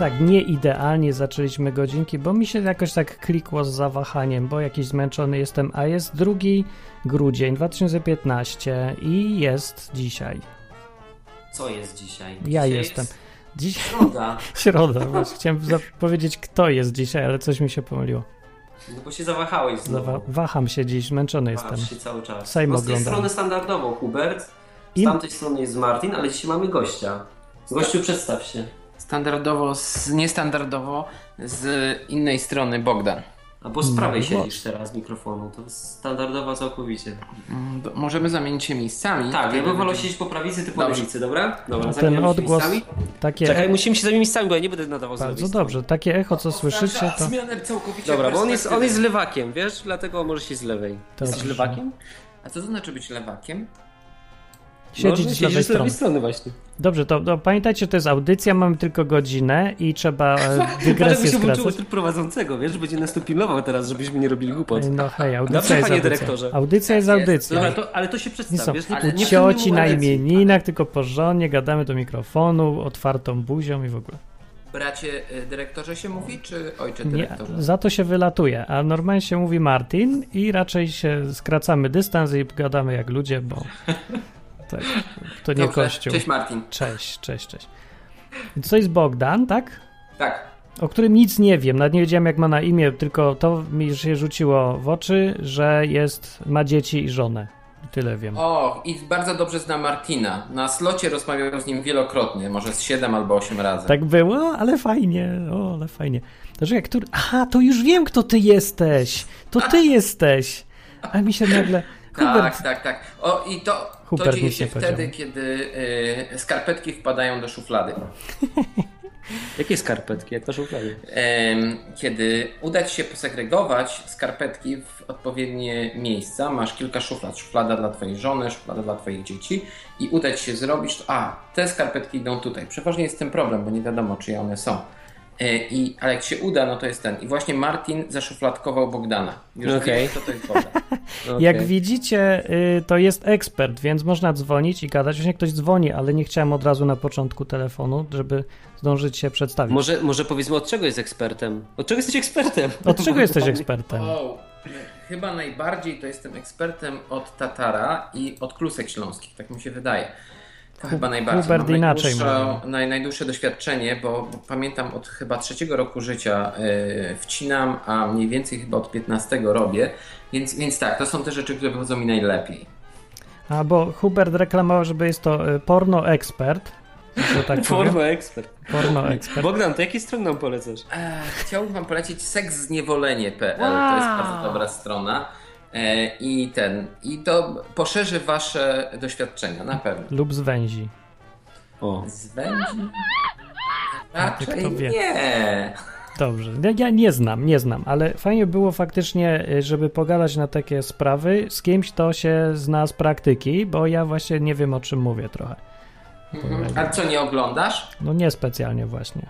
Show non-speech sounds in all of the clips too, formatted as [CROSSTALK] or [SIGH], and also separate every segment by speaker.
Speaker 1: tak nie idealnie zaczęliśmy godzinki, bo mi się jakoś tak klikło z zawahaniem, bo jakiś zmęczony jestem, a jest drugi grudzień 2015 i jest dzisiaj.
Speaker 2: Co jest dzisiaj?
Speaker 1: Ja
Speaker 2: dzisiaj
Speaker 1: jestem.
Speaker 2: Jest
Speaker 1: Dziś
Speaker 2: środa. [LAUGHS]
Speaker 1: środa, właśnie chciałem powiedzieć kto jest dzisiaj, ale coś mi się pomyliło.
Speaker 2: No bo się zawahałeś znowu.
Speaker 1: Zawa- waham się dziś, zmęczony jestem.
Speaker 2: Wahasz się cały czas.
Speaker 1: Sejm
Speaker 2: no z tej
Speaker 1: oglądam.
Speaker 2: strony standardowo Hubert, z
Speaker 1: I-
Speaker 2: tamtej strony jest Martin, ale dzisiaj mamy gościa. Gościu, przedstaw się.
Speaker 3: Standardowo, z, niestandardowo, z innej strony Bogdan.
Speaker 2: A bo z prawej
Speaker 1: No,
Speaker 2: siedzisz teraz mikrofonu, to jest standardowa całkowicie.
Speaker 3: Mm, do- Możemy zamienić się miejscami.
Speaker 2: Tak, ja bym wolał siedzieć po prawicy, ty po
Speaker 3: Dobrze.
Speaker 2: lewicy, dobra? Dobra,
Speaker 1: Ten
Speaker 2: zamieniamy się
Speaker 1: odgłos
Speaker 2: miejscami.
Speaker 1: takie
Speaker 2: Czekaj, musimy się zamienić miejscami, bo ja nie będę nadawał z
Speaker 1: bardzo dobrze, takie echo co słyszycie to,
Speaker 3: Zmianę całkowicie
Speaker 2: Dobra, bo on jest, on jest lewakiem, wiesz? Dlatego może się z lewej.
Speaker 1: Dobrze.
Speaker 2: Jesteś lewakiem?
Speaker 3: A co to znaczy być lewakiem?
Speaker 1: Siedzieć
Speaker 2: Może
Speaker 1: z lewej
Speaker 2: siedzisz z lewej
Speaker 1: strony.
Speaker 2: strony właśnie.
Speaker 1: Dobrze, to, to pamiętajcie, to jest audycja, mamy tylko godzinę i trzeba e, [LAUGHS]
Speaker 2: Dlatego
Speaker 1: dygresję
Speaker 2: się włączyło
Speaker 1: skracać.
Speaker 2: tryb prowadzącego, wiesz? Będzie nas tu pilnował teraz, żebyśmy nie robili głupot.
Speaker 1: No hej, audycja
Speaker 2: Dobrze,
Speaker 1: jest
Speaker 2: panie
Speaker 1: audycja.
Speaker 2: dyrektorze.
Speaker 1: Audycja jest audycja.
Speaker 2: Dobra, to, ale to się
Speaker 1: Nie
Speaker 2: przedstaw,
Speaker 1: są
Speaker 2: wiesz?
Speaker 3: ale nie
Speaker 1: cioci na imieninach, tylko porządnie gadamy do mikrofonu, otwartą buzią i w ogóle.
Speaker 3: Bracie y, dyrektorze się mówi, czy ojcze
Speaker 1: Nie,
Speaker 3: dyrektorze?
Speaker 1: za to się wylatuje, a normalnie się mówi Martin i raczej się skracamy dystans i gadamy jak ludzie, bo [LAUGHS] tak, to nie
Speaker 3: Dobrze.
Speaker 1: kościół.
Speaker 3: Cześć Martin.
Speaker 1: Cześć, cześć, cześć. I Co jest Bogdan, tak?
Speaker 3: Tak.
Speaker 1: O którym nic nie wiem, nawet nie wiedziałem jak ma na imię, tylko to mi się rzuciło w oczy, że jest, ma dzieci i żonę. Tyle wiem.
Speaker 3: O, i bardzo dobrze zna Martina. Na slocie rozmawiał z nim wielokrotnie, może z 7 albo 8 razy.
Speaker 1: Tak było, ale fajnie, o, ale fajnie. To że jak który... Aha, to już wiem, kto ty jesteś. To ty jesteś. A mi się nagle... Hubert,
Speaker 3: Tak, tak, tak. O, i to,
Speaker 1: Hubert
Speaker 3: to dzieje się wtedy,
Speaker 1: powiedział.
Speaker 3: kiedy y, skarpetki wpadają do szuflady. [LAUGHS]
Speaker 2: Jakie skarpetki? Jak to szuflady?
Speaker 3: Kiedy uda Ci się posegregować skarpetki w odpowiednie miejsca, masz kilka szuflad. Szuflada dla Twojej żony, szuflada dla Twoich dzieci i uda Ci się zrobić, to, a te skarpetki idą tutaj. Przeważnie jest ten problem, bo nie wiadomo, czyje one są. E, I, ale jak się uda, no to jest ten. I właśnie Martin zaszufladkował Bogdana. Już
Speaker 2: Okej.
Speaker 3: wiesz, co to jest Bogdan. [LAUGHS]
Speaker 1: jak
Speaker 2: Okej.
Speaker 1: widzicie, y, to jest ekspert, więc można dzwonić i gadać. Właśnie ktoś dzwoni, ale nie chciałem od razu na początku telefonu, żeby zdążyć się przedstawić.
Speaker 2: Może, może powiedzmy, od czego jest ekspertem? Od czego jesteś ekspertem?
Speaker 1: Od czego jesteś ekspertem?
Speaker 3: O, chyba najbardziej to jestem ekspertem od Tatara i od klusek śląskich, tak mi się wydaje. To chyba najbardziej.
Speaker 1: Hubert
Speaker 3: Mam
Speaker 1: inaczej
Speaker 3: najdłuższe- naj, najdłuższe doświadczenie, bo, pamiętam od chyba trzeciego roku życia yy, wcinam, a mniej więcej chyba od 15 robię. Więc, więc tak, to są te rzeczy, które wychodzą mi najlepiej.
Speaker 1: A bo Hubert reklamował, żeby jest to y, porno ekspert. Że tak [LAUGHS] powiem.
Speaker 2: Forma ekspert.
Speaker 1: Porno ekspert.
Speaker 2: Bogdan, to jakie strony nam polecasz?
Speaker 3: E, chciałbym Wam polecić sekszniewolenie.pl. To
Speaker 1: Wow.
Speaker 3: jest bardzo dobra strona. E, I ten, i to poszerzy Wasze doświadczenia, na pewno.
Speaker 1: Lub zwęzi.
Speaker 2: O.
Speaker 3: Zwędzi?
Speaker 1: kto
Speaker 3: Raczej
Speaker 1: wie.
Speaker 3: nie.
Speaker 1: Dobrze. Ja, nie znam, nie znam, ale fajnie było faktycznie, y, żeby pogadać na takie sprawy z kimś, kto się zna z praktyki, bo ja właśnie nie wiem o czym mówię trochę.
Speaker 3: Mhm. A co, nie oglądasz?
Speaker 1: No nie specjalnie właśnie.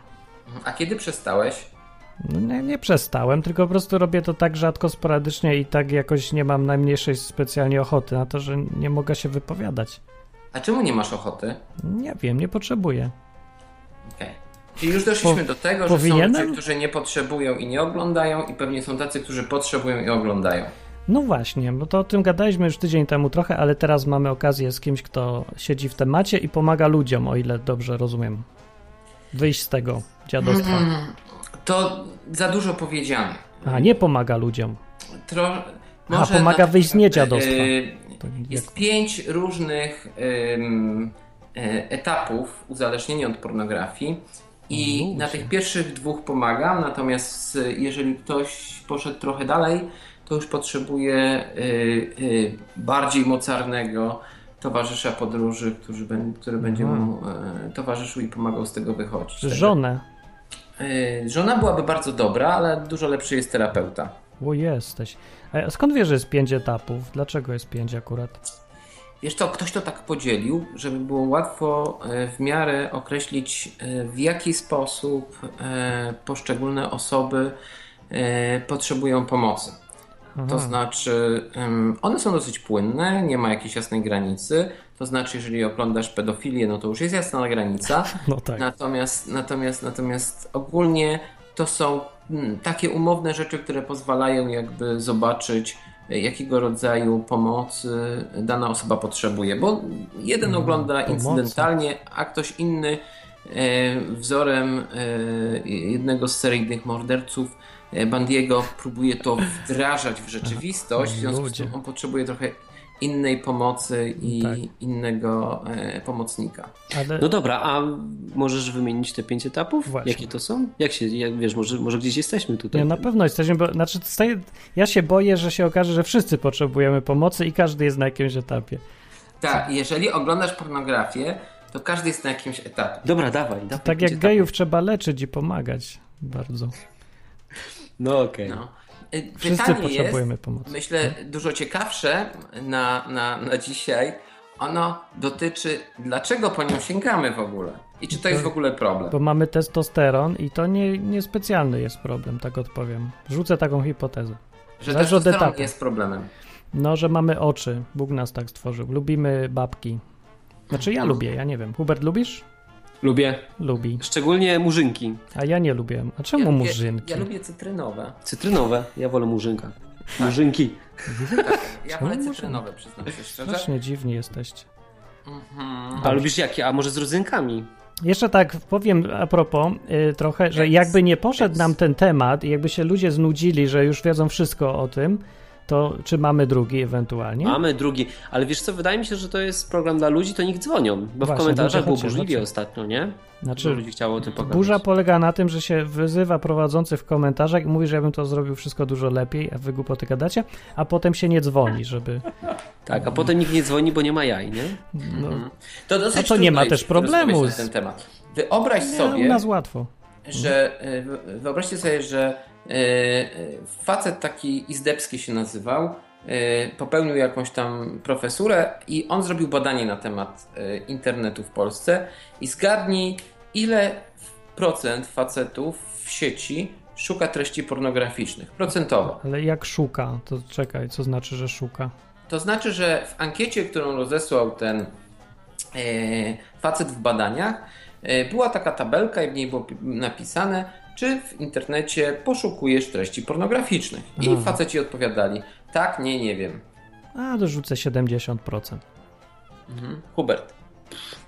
Speaker 3: A kiedy przestałeś?
Speaker 1: No nie, przestałem, tylko po prostu robię to tak rzadko, sporadycznie i tak jakoś nie mam najmniejszej specjalnie ochoty na to, że nie mogę się wypowiadać.
Speaker 3: A czemu nie masz ochoty?
Speaker 1: Nie wiem, nie potrzebuję.
Speaker 3: Okej. Czyli już doszliśmy
Speaker 1: Po-
Speaker 3: do tego, że
Speaker 1: powinienem?
Speaker 3: są ludzie, którzy nie potrzebują i nie oglądają i pewnie są tacy, którzy potrzebują i oglądają.
Speaker 1: No właśnie, bo to o tym gadaliśmy już tydzień temu trochę, ale teraz mamy okazję z kimś, kto siedzi w temacie i pomaga ludziom, o ile dobrze rozumiem. Wyjść z tego dziadostwa.
Speaker 3: Mm, To za dużo powiedziane.
Speaker 1: A, nie pomaga ludziom.
Speaker 3: Tro...
Speaker 1: A, pomaga wyjść z niedziadostwa.
Speaker 3: Yy,
Speaker 1: To jak-
Speaker 3: Jest pięć różnych e, etapów uzależnienia od pornografii i
Speaker 1: Ludzie.
Speaker 3: na tych pierwszych dwóch pomagam, natomiast y, jeżeli ktoś poszedł trochę dalej, to już potrzebuje bardziej mocarnego towarzysza podróży, który, który będzie
Speaker 1: Aha.
Speaker 3: mu y, towarzyszył i pomagał z tego wychodzić. Także,
Speaker 1: Żonę.
Speaker 3: y, Żona byłaby bardzo dobra, ale dużo lepszy jest terapeuta.
Speaker 1: O, jesteś. A skąd wiesz, że jest pięć etapów? Dlaczego jest pięć akurat?
Speaker 3: Wiesz co, ktoś to tak podzielił, żeby było łatwo e, w miarę określić, e, w jaki sposób e, poszczególne osoby e, potrzebują pomocy.
Speaker 1: Aha.
Speaker 3: To znaczy, one są dosyć płynne, nie ma jakiejś jasnej granicy. To znaczy, jeżeli oglądasz pedofilię, no to już jest jasna granica. [LAUGHS]
Speaker 1: No tak.
Speaker 3: Natomiast, natomiast, natomiast ogólnie to są mm, takie umowne rzeczy, które pozwalają jakby zobaczyć, e, jakiego rodzaju pomocy dana osoba potrzebuje. Bo jeden ogląda
Speaker 1: pomocy.
Speaker 3: incydentalnie, a ktoś inny e, wzorem e, jednego z seryjnych morderców Bandiego próbuje to wdrażać w rzeczywistość, w związku z tym on potrzebuje trochę innej pomocy i
Speaker 1: Tak.
Speaker 3: innego e, pomocnika.
Speaker 1: Ale
Speaker 4: No dobra, a możesz wymienić te pięć etapów?
Speaker 1: Właśnie.
Speaker 4: Jakie to są? Jak się, jak, wiesz, może, może gdzieś jesteśmy tutaj.
Speaker 1: nie, na pewno jesteśmy, bo znaczy staje, ja się boję, że się okaże, że wszyscy potrzebujemy pomocy i każdy jest na jakimś etapie.
Speaker 3: Tak, jeżeli oglądasz pornografię, to każdy jest na jakimś etapie.
Speaker 4: Dobra, dawaj. dawaj
Speaker 1: Tak jak
Speaker 4: etapów.
Speaker 1: gejów trzeba leczyć i pomagać bardzo.
Speaker 4: No okej.
Speaker 3: No. Y,
Speaker 1: Wszyscy
Speaker 3: Pytanie
Speaker 1: potrzebujemy
Speaker 3: jest,
Speaker 1: pomocy.
Speaker 3: myślę, dużo ciekawsze na, na, na dzisiaj. Ono dotyczy, dlaczego po nią sięgamy w ogóle i czy to jest w ogóle problem.
Speaker 1: Bo mamy testosteron i to nie, niespecjalny jest problem, tak odpowiem. Rzucę taką hipotezę.
Speaker 3: Że
Speaker 1: zależy
Speaker 3: testosteron jest problemem.
Speaker 1: No, że mamy oczy. Bóg nas tak stworzył. Lubimy babki. Znaczy ja lubię, ja nie wiem. Hubert lubisz?
Speaker 4: Lubię.
Speaker 1: Lubi.
Speaker 4: Szczególnie murzynki.
Speaker 1: A ja nie lubię. A czemu
Speaker 3: Ja,
Speaker 1: murzynki?
Speaker 3: ja, ja lubię cytrynowe.
Speaker 4: Cytrynowe. Ja wolę murzynka. Murzynki.
Speaker 3: Ja
Speaker 1: Czemu
Speaker 3: wolę cytrynowe, przyznam się szczerze.
Speaker 1: Strasznie dziwni jesteście.
Speaker 3: Mhm.
Speaker 4: A lubisz jakie? A może z rodzynkami?
Speaker 1: Jeszcze tak powiem a propos y, trochę, że jakby nie poszedł nam ten temat i jakby się ludzie znudzili, że już wiedzą wszystko o tym, to czy mamy drugi ewentualnie?
Speaker 4: Mamy drugi. Ale wiesz co, wydaje mi się, że to jest program dla ludzi, to niech dzwonią. Bo
Speaker 1: Właśnie,
Speaker 4: w komentarzach
Speaker 1: ludzie
Speaker 4: było burzliwie ostatnio, nie?
Speaker 1: Znaczy,
Speaker 4: ludzi chciało o tym pogadać.
Speaker 1: burza polega na tym, że się wyzywa prowadzący w komentarzach i mówi, że ja bym to zrobił wszystko dużo lepiej, a wy głupoty gadacie, a potem się nie dzwoni, żeby...
Speaker 4: Tak, a potem nikt nie dzwoni, bo nie ma jaj, nie?
Speaker 1: No,
Speaker 3: To dosyć
Speaker 1: No to nie ma też problemu z-
Speaker 3: ten temat. Wyobraź
Speaker 1: nie, u
Speaker 3: sobie,
Speaker 1: nas łatwo.
Speaker 3: że e, wy- wyobraźcie sobie, że facet taki Izdebski się nazywał, e, popełnił jakąś tam profesurę i on zrobił badanie na temat e, internetu w Polsce i zgadnij ile procent facetów w sieci szuka treści pornograficznych, procentowo.
Speaker 1: Ale jak szuka, to czekaj, co znaczy, że szuka?
Speaker 3: To znaczy, że w ankiecie, którą rozesłał ten e, facet w badaniach, e, była taka tabelka i w niej było pi- napisane, czy w internecie poszukujesz treści pornograficznych. I
Speaker 1: Aha.
Speaker 3: faceci odpowiadali, tak, nie, nie wiem.
Speaker 1: A, dorzucę 70%.
Speaker 3: Mhm. Hubert.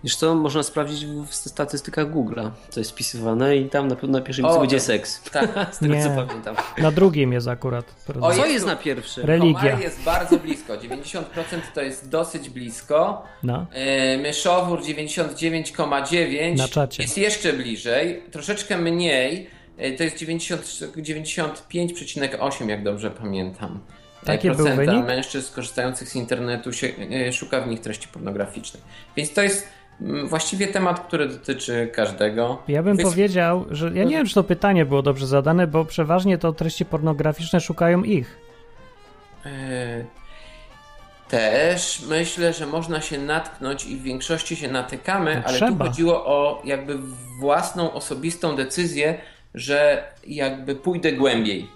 Speaker 4: Wiesz co, można sprawdzić w statystykach Google'a, co jest wpisywane i tam na pewno na pierwszym
Speaker 3: O,
Speaker 4: miejscu będzie
Speaker 3: tak.
Speaker 4: seks.
Speaker 3: Tak.
Speaker 4: Z tego
Speaker 1: Nie.
Speaker 4: co pamiętam.
Speaker 1: Na drugim jest akurat.
Speaker 3: Oj.
Speaker 4: Co jest na pierwszym?
Speaker 1: Religia.
Speaker 3: Komary jest bardzo blisko. 90% to jest dosyć blisko.
Speaker 1: No.
Speaker 3: E, Myszowór 99,9
Speaker 1: Na czacie.
Speaker 3: jest jeszcze bliżej, troszeczkę mniej, to jest 90, 95,8 jak dobrze pamiętam. E,
Speaker 1: Taki
Speaker 3: procenta mężczyzn korzystających z internetu się, e, szuka w nich treści pornograficznych. Więc to jest mm, właściwie temat, który dotyczy każdego.
Speaker 1: Ja bym
Speaker 3: Więc-
Speaker 1: powiedział, że ja nie wiem, czy to pytanie było dobrze zadane, bo przeważnie to treści pornograficzne szukają ich.
Speaker 3: E, Też myślę, że można się natknąć i w większości się natykamy,
Speaker 1: No
Speaker 3: ale
Speaker 1: trzeba.
Speaker 3: tu chodziło o jakby własną, osobistą decyzję, że jakby pójdę głębiej.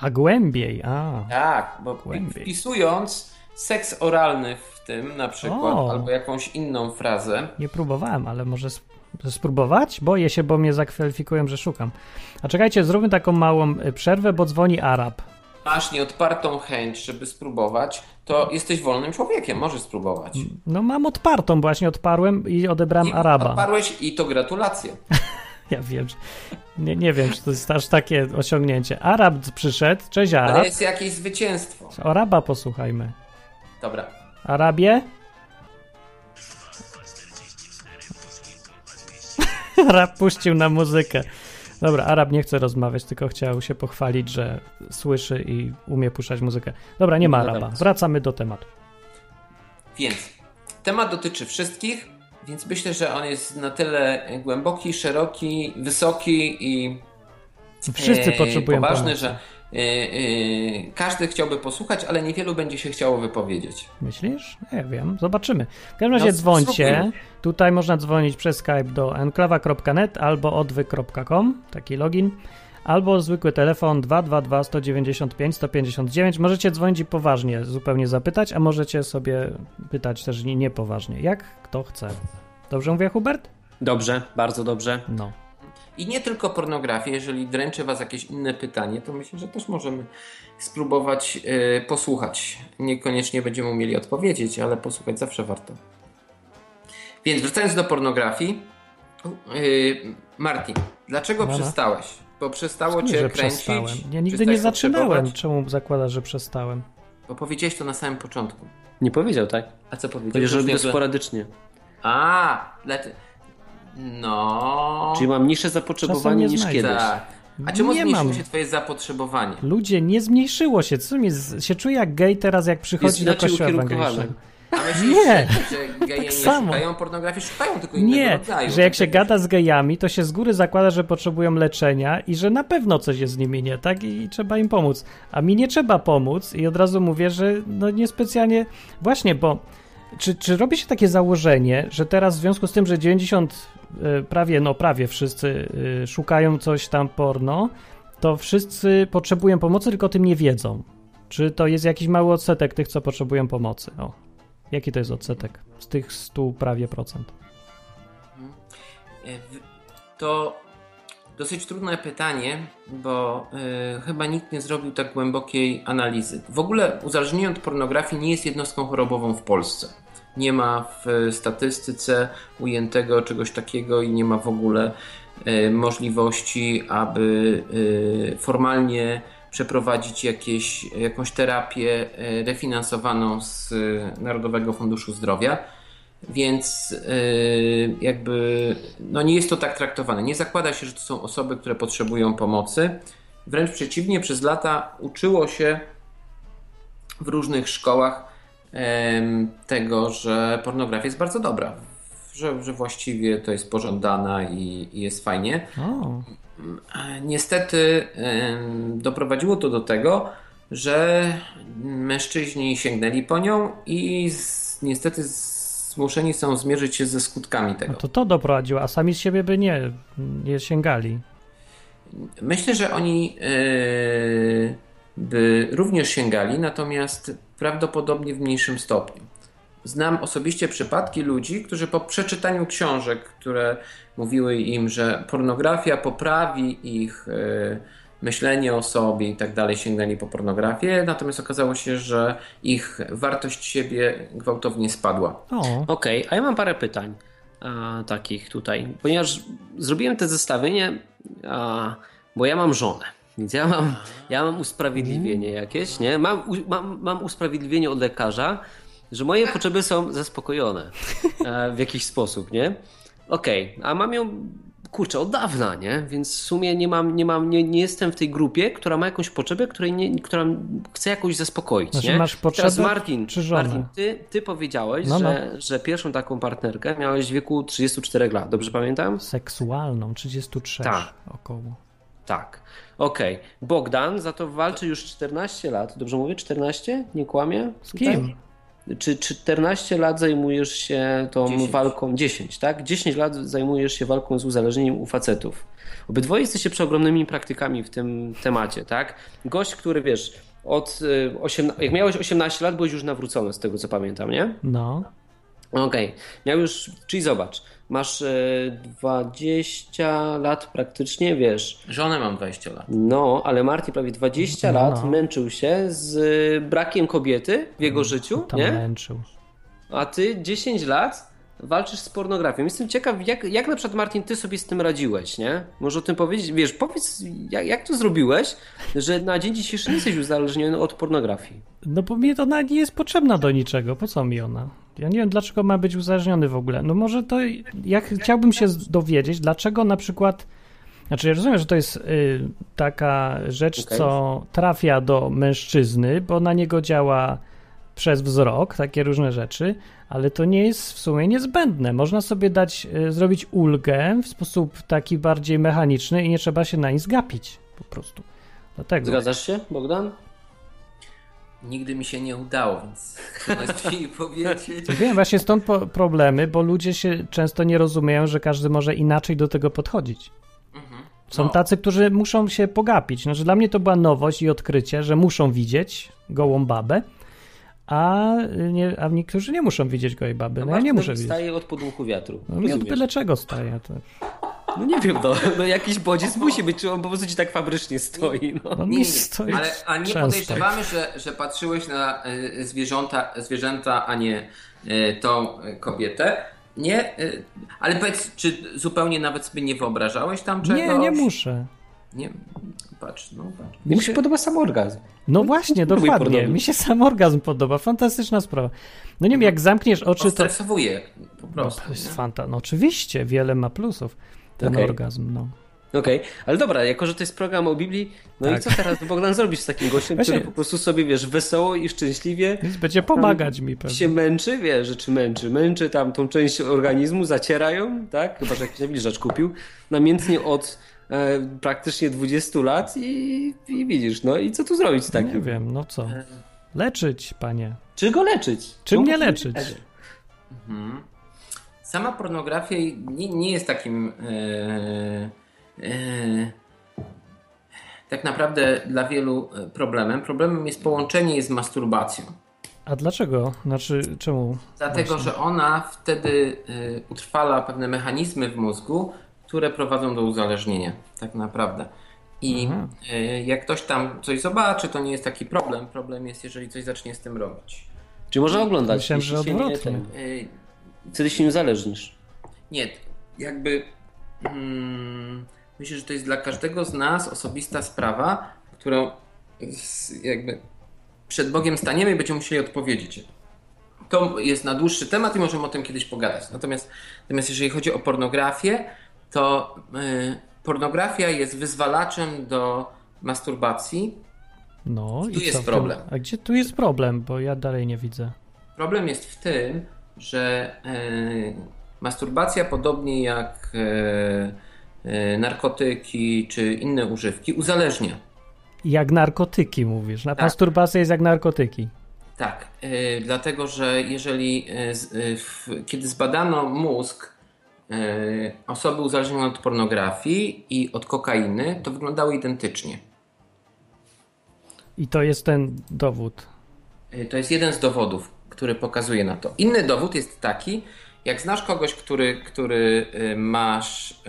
Speaker 1: A głębiej, a.
Speaker 3: Tak, bo
Speaker 1: Głębiej.
Speaker 3: wpisując seks oralny w tym na przykład,
Speaker 1: O.
Speaker 3: albo jakąś inną frazę,
Speaker 1: Nie próbowałem, ale może sp- spróbować? Boję się, bo mnie zakwalifikują, że szukam. A czekajcie, zróbmy taką małą y, przerwę, bo dzwoni Arab.
Speaker 3: masz nieodpartą chęć, żeby spróbować, to jesteś wolnym człowiekiem, możesz spróbować.
Speaker 1: No mam odpartą, właśnie odparłem i odebrałem
Speaker 3: I
Speaker 1: Araba.
Speaker 3: odparłeś i to gratulacje. [LAUGHS]
Speaker 1: Ja wiem, że, nie, nie wiem, czy to jest aż takie osiągnięcie. Arab przyszedł, cześć Arab.
Speaker 3: Ale jest jakieś zwycięstwo.
Speaker 1: Araba posłuchajmy.
Speaker 3: Dobra.
Speaker 1: Arabie? [LAUGHS] Arab puścił na muzykę. Dobra, Arab nie chce rozmawiać, tylko chciał się pochwalić, że słyszy i umie puszczać muzykę. Dobra, nie ma
Speaker 4: No
Speaker 1: Araba. Wracamy do tematu.
Speaker 3: Więc temat dotyczy wszystkich, więc myślę, że on jest na tyle głęboki, szeroki, wysoki i
Speaker 1: Wszyscy
Speaker 3: e,
Speaker 1: potrzebują
Speaker 3: poważny,
Speaker 1: pomocy.
Speaker 3: że e, e, każdy chciałby posłuchać, ale niewielu będzie się chciało wypowiedzieć.
Speaker 1: Myślisz? Nie wiem, zobaczymy. W każdym razie
Speaker 3: No,
Speaker 1: dzwońcie.
Speaker 3: spróbujmy.
Speaker 1: Tutaj można dzwonić przez Skype do enklawa.net albo odwy.com, taki login. Albo zwykły telefon 222 195 159. Możecie dzwonić i poważnie zupełnie zapytać, a możecie sobie pytać też nie- niepoważnie, jak kto chce. Dobrze mówię, Hubert?
Speaker 4: Dobrze, bardzo dobrze.
Speaker 1: No.
Speaker 3: I nie tylko pornografię, jeżeli dręczy Was jakieś inne pytanie, to myślę, że też możemy spróbować e, posłuchać. Niekoniecznie będziemy umieli odpowiedzieć, ale posłuchać zawsze warto. Więc wracając do pornografii, yy, Martin, dlaczego
Speaker 1: Dobra.
Speaker 3: przestałeś? Bo przestało
Speaker 1: Skąd,
Speaker 3: Cię
Speaker 1: że
Speaker 3: kręcić?
Speaker 1: przestałem. Ja nigdy nie zaczynałem.
Speaker 3: potrzebować?
Speaker 1: Czemu zakładasz, że przestałem?
Speaker 3: Bo powiedziałeś to na samym początku.
Speaker 4: Nie powiedział, tak?
Speaker 3: A co powiedziałeś?
Speaker 4: Powiedział, że robi to sporadycznie.
Speaker 3: A, dlaczego? No.
Speaker 4: Czyli mam niższe zapotrzebowanie
Speaker 1: nie
Speaker 4: niż
Speaker 1: znajdę.
Speaker 4: kiedyś.
Speaker 3: Tak. A czemu
Speaker 1: Nie
Speaker 3: zmniejszyło
Speaker 1: mam.
Speaker 3: się Twoje zapotrzebowanie?
Speaker 1: Ludzie, nie zmniejszyło się. Co mi z... się czuję jak gej teraz, jak przychodzi
Speaker 4: Jest
Speaker 1: do kościoła ewangelicznego.
Speaker 3: A myślisz,
Speaker 1: Nie.
Speaker 3: że geje nie
Speaker 1: samo.
Speaker 3: szukają pornografii? Szukają tylko innego
Speaker 1: Nie,
Speaker 3: rodzaju.
Speaker 1: że jak się
Speaker 3: Tak
Speaker 1: gada z gejami, to się z góry zakłada, że potrzebują leczenia i że na pewno coś jest z nimi nie tak i trzeba im pomóc. A mi nie trzeba pomóc i od razu mówię, że no niespecjalnie... Właśnie, bo czy, czy robi się takie założenie, że teraz w związku z tym, że 90 y, prawie, no prawie wszyscy y, szukają coś tam porno, to wszyscy potrzebują pomocy, tylko o tym nie wiedzą. Czy to jest jakiś mały odsetek tych, co potrzebują pomocy? O, jaki to jest odsetek z tych 100 prawie procent?
Speaker 3: E, w- To dosyć trudne pytanie, bo e, chyba nikt nie zrobił tak głębokiej analizy. W ogóle uzależnienie od pornografii nie jest jednostką chorobową w Polsce. Nie ma w statystyce ujętego czegoś takiego i nie ma w ogóle e, możliwości, aby e, formalnie przeprowadzić jakieś, jakąś terapię e, refinansowaną z e, Narodowego Funduszu Zdrowia. Więc yy, jakby no nie jest to tak traktowane. Nie zakłada się, że to są osoby, które potrzebują pomocy. Wręcz przeciwnie, przez lata uczyło się w różnych szkołach tego, że pornografia jest bardzo dobra. Że, że właściwie to jest pożądana i, i jest fajnie.
Speaker 1: O,
Speaker 3: E, Niestety doprowadziło to do tego, że mężczyźni sięgnęli po nią i z, niestety zmuszeni są zmierzyć się ze skutkami tego.
Speaker 1: no to to doprowadziło, a sami z siebie by nie, nie sięgali.
Speaker 3: Myślę, że oni e, by również sięgali, natomiast prawdopodobnie w mniejszym stopniu. Znam osobiście przypadki ludzi, którzy po przeczytaniu książek, które mówiły im, że pornografia poprawi ich e, myślenie o sobie i tak dalej, sięgnęli po pornografię, natomiast okazało się, że ich wartość siebie gwałtownie spadła.
Speaker 1: O,
Speaker 4: Okej, a ja mam parę pytań a, takich tutaj, ponieważ zrobiłem te zestawienie, a, bo ja mam żonę. Więc ja mam, ja mam usprawiedliwienie jakieś, nie? Mam, mam, mam usprawiedliwienie od lekarza, że moje potrzeby są zaspokojone e, w jakiś sposób, nie? Okej, a mam ją, kurczę, od dawna, nie? Więc w sumie nie mam, nie mam, nie, nie jestem w tej grupie, która ma jakąś potrzebę, której nie, która chce jakoś zaspokoić,
Speaker 1: Znaczy
Speaker 4: nie?
Speaker 1: masz
Speaker 4: Teraz
Speaker 1: potrzebę
Speaker 4: Martin,
Speaker 1: czy żonę?
Speaker 4: Martin, ty, ty powiedziałeś,
Speaker 1: No, no.
Speaker 4: że, że pierwszą taką partnerkę miałeś w wieku 34 lat, dobrze pamiętam?
Speaker 1: seksualną, 33
Speaker 4: Tak.
Speaker 1: około.
Speaker 4: Tak. Okej. Bogdan za to walczy już 14 lat. Dobrze mówię? 14? Nie kłamię?
Speaker 1: Z kim?
Speaker 4: Czy 14 lat zajmujesz się tą
Speaker 3: 10.
Speaker 4: walką? 10, tak? 10 lat zajmujesz się walką z uzależnieniem u facetów. Obydwoje jesteście przeogromnymi praktykami w tym temacie, tak? Gość, który wiesz, od y, 18, jak miałeś 18 lat, byłeś już nawrócony, z tego co pamiętam, nie?
Speaker 1: No,
Speaker 4: Okej, miał już, czyli zobacz, masz e, 20 lat praktycznie, wiesz,
Speaker 3: Żonę mam 20 lat.
Speaker 4: no, ale Marty prawie 20
Speaker 1: No,
Speaker 4: lat
Speaker 1: no.
Speaker 4: męczył się z e, brakiem kobiety w jego życiu,
Speaker 1: tam
Speaker 4: nie?
Speaker 1: męczył.
Speaker 4: A ty 10 lat walczysz z pornografią. Jestem ciekaw, jak, jak na przykład Martin, ty sobie z tym radziłeś, nie? Może o tym powiedzieć, wiesz, powiedz, jak, jak to zrobiłeś, że na dzień dzisiejszy nie jesteś uzależniony od pornografii.
Speaker 1: No bo mnie ona nie jest potrzebna do niczego. Po co mi ona? Ja nie wiem, dlaczego ma być uzależniony w ogóle. No może to, ja ch- chciałbym się dowiedzieć, dlaczego na przykład, znaczy ja rozumiem, że to jest y, taka rzecz,
Speaker 4: Okej.
Speaker 1: co trafia do mężczyzny, bo na niego działa przez wzrok, takie różne rzeczy, ale to nie jest w sumie niezbędne. Można sobie dać, y, zrobić ulgę w sposób taki bardziej mechaniczny i nie trzeba się na nic gapić po prostu. Dlatego.
Speaker 4: Zgadzasz się, Bogdan?
Speaker 3: Nigdy mi się nie udało, więc mi [LAUGHS] powiedzieć.
Speaker 1: Wiem, właśnie stąd po problemy, bo ludzie się często nie rozumieją, że każdy może inaczej do tego podchodzić. Są
Speaker 3: No.
Speaker 1: tacy, którzy muszą się pogapić. Znaczy, dla mnie to była nowość i odkrycie, że muszą widzieć gołą babę, a, nie, a niektórzy nie muszą widzieć gołej baby. No ja nie muszę widzieć.
Speaker 4: Staje od podmuchu wiatru.
Speaker 1: No mi od
Speaker 4: Rozumiesz?
Speaker 1: byle czego staje. To,
Speaker 4: No nie wiem, no, no jakiś bodziec musi być, czy on po prostu ci tak fabrycznie stoi, no.
Speaker 1: on
Speaker 3: Nie, nie,
Speaker 1: stoi.
Speaker 3: Ale, a nie
Speaker 1: często.
Speaker 3: podejrzewamy, że, że patrzyłeś na y, zwierzęta, zwierzęta, a nie y, tą kobietę. Nie, y, ale powiedz, czy zupełnie nawet sobie nie wyobrażałeś tam czegoś?
Speaker 1: Nie, nie muszę.
Speaker 3: Nie, patrz, no patrz.
Speaker 4: Mi się podoba sam orgazm.
Speaker 1: No właśnie, dokładnie. Mi się sam orgazm podoba. Fantastyczna sprawa. No nie wiem, jak zamkniesz oczy, to...
Speaker 3: Stresowuje po
Speaker 1: No,
Speaker 3: prostu.
Speaker 1: to jest
Speaker 3: nie?
Speaker 1: fanta. No oczywiście, wiele ma plusów ten
Speaker 4: Okej.
Speaker 1: orgazm, no.
Speaker 4: Okej, ale dobra, jako że to jest program o Biblii, no
Speaker 1: Tak.
Speaker 4: i co teraz Bogdan zrobisz z takim gościem,
Speaker 1: Właśnie-
Speaker 4: który po prostu sobie, wiesz, wesoło i szczęśliwie
Speaker 1: Więc będzie pomagać mi pewnie.
Speaker 4: się męczy, wiesz, że czy męczy, męczy tam tą część organizmu, zaciera ją, tak, chyba, że jakiś nawilżacz kupił, namiętnie od e, praktycznie 20 lat i, i widzisz, no i co tu zrobić z
Speaker 1: Nie wiem, no co. Leczyć, panie.
Speaker 4: Czy go leczyć?
Speaker 1: Czym
Speaker 4: No,
Speaker 1: mnie leczyć?
Speaker 3: Mhm. Sama pornografia nie, nie jest takim e, e, tak naprawdę dla wielu e, problemem. Problemem jest połączenie jej z masturbacją.
Speaker 1: A dlaczego? Znaczy, czemu?
Speaker 3: Dlatego,
Speaker 1: Właśnie.
Speaker 3: że ona wtedy e, utrwala pewne mechanizmy w mózgu, które prowadzą do uzależnienia, tak naprawdę. I
Speaker 1: Aha.
Speaker 3: e, jak ktoś tam coś zobaczy, to nie jest taki problem. Problem jest, jeżeli coś zacznie z tym robić.
Speaker 4: Czy można oglądać?
Speaker 1: Myślałem, że
Speaker 4: jeśli się nie
Speaker 1: odwrotnie.
Speaker 3: E,
Speaker 4: Wtedy się nie uzależnisz.
Speaker 3: Nie, jakby mm, myślę, że to jest dla każdego z nas osobista sprawa, którą jakby przed Bogiem staniemy i będziemy musieli odpowiedzieć. To jest na dłuższy temat i możemy o tym kiedyś pogadać. Natomiast, natomiast jeżeli chodzi o pornografię, to y, pornografia jest wyzwalaczem do masturbacji.
Speaker 1: No i
Speaker 3: Tu jest
Speaker 1: co w tym?
Speaker 3: problem.
Speaker 1: A gdzie tu jest problem? Bo ja dalej nie widzę.
Speaker 3: Problem jest w tym, że e, masturbacja, podobnie jak e, e, narkotyki czy inne używki, uzależnia.
Speaker 1: Jak narkotyki mówisz.
Speaker 3: Tak.
Speaker 1: masturbacja jest jak narkotyki.
Speaker 3: Tak, e, dlatego że jeżeli, w, kiedy zbadano mózg osoby uzależnione od pornografii i od kokainy, to wyglądały identycznie.
Speaker 1: I to jest ten dowód.
Speaker 3: E, To jest jeden z dowodów, który pokazuje na to. Inny dowód jest taki, jak znasz kogoś, który, który y, masz,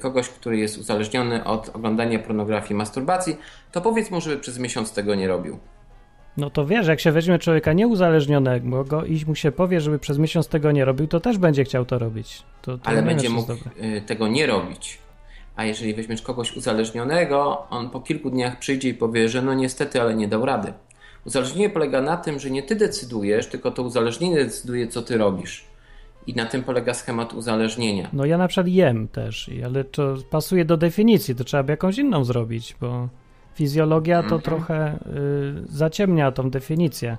Speaker 3: kogoś, który jest uzależniony od oglądania pornografii, masturbacji, to powiedz mu, żeby przez miesiąc tego nie robił.
Speaker 1: No to wiesz, jak się weźmie człowieka nieuzależnionego go i mu się powie, żeby przez miesiąc tego nie robił, to też będzie chciał to robić. To, to
Speaker 3: Ale będzie mógł y, tego nie robić. A jeżeli weźmiesz kogoś uzależnionego, on po kilku dniach przyjdzie i powie, że no niestety, ale nie dał rady. Uzależnienie polega na tym, że nie ty decydujesz, tylko to uzależnienie decyduje, co ty robisz. I na tym polega schemat uzależnienia.
Speaker 1: No ja na przykład jem też, ale to pasuje do definicji, to trzeba by jakąś inną zrobić, bo fizjologia
Speaker 3: Mhm.
Speaker 1: to trochę y, zaciemnia tą definicję.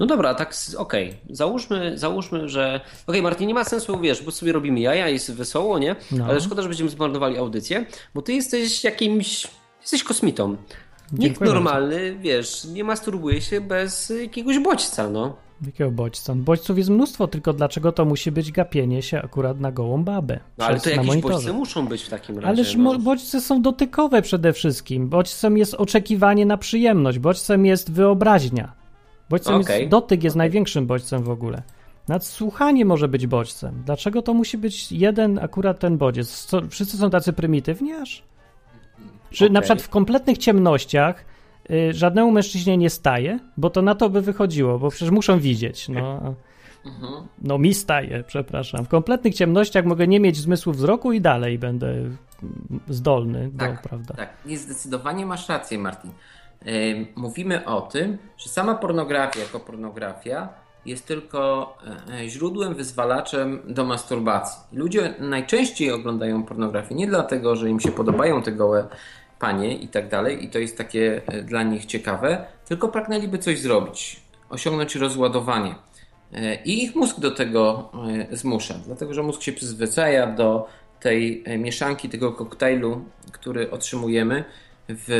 Speaker 4: No dobra, tak, okej. Załóżmy, załóżmy, że. Okej, Martin, nie ma sensu, wiesz, bo sobie robimy jaja, jest wesoło, nie?
Speaker 1: No.
Speaker 4: Ale szkoda, że będziemy zmarnowali audycję, bo ty jesteś jakimś. Jesteś kosmitą. Nikt
Speaker 1: Dziękuję
Speaker 4: normalny, wiesz, nie masturbuje się bez jakiegoś bodźca, no.
Speaker 1: Jakiego bodźca? Bodźców jest mnóstwo, tylko dlaczego to musi być gapienie się akurat na gołą babę?
Speaker 4: no ale to
Speaker 1: na
Speaker 4: jakieś
Speaker 1: monitorze.
Speaker 4: bodźce muszą być w takim razie.
Speaker 1: Ależ
Speaker 4: no.
Speaker 1: bodźce są dotykowe przede wszystkim. Bodźcem jest oczekiwanie na przyjemność. Bodźcem jest wyobraźnia. Bodźcem
Speaker 4: Okej.
Speaker 1: jest dotyk jest największym bodźcem w ogóle. Nadsłuchanie może być bodźcem. Dlaczego to musi być jeden akurat ten bodziec? Co, wszyscy są tacy prymitywni aż? Czy na
Speaker 4: Okej.
Speaker 1: przykład w kompletnych ciemnościach żadnemu mężczyźnie nie staje? Bo to na to by wychodziło, bo przecież muszą widzieć. No,
Speaker 3: Mhm.
Speaker 1: no mi staje, przepraszam. W kompletnych ciemnościach mogę nie mieć zmysłu wzroku i dalej będę zdolny do,
Speaker 3: Tak,
Speaker 1: prawda?
Speaker 3: Tak, nie, zdecydowanie masz rację, Martin. Ym, Mówimy o tym, że sama pornografia jako pornografia jest tylko e, źródłem, wyzwalaczem do masturbacji. Ludzie najczęściej oglądają pornografię nie dlatego, że im się podobają te gołe panie i tak dalej, i to jest takie e, dla nich ciekawe, tylko pragnęliby coś zrobić, osiągnąć rozładowanie. E, I ich mózg do tego e, zmusza, dlatego że mózg się przyzwyczaja do tej mieszanki, tego koktajlu, który otrzymujemy w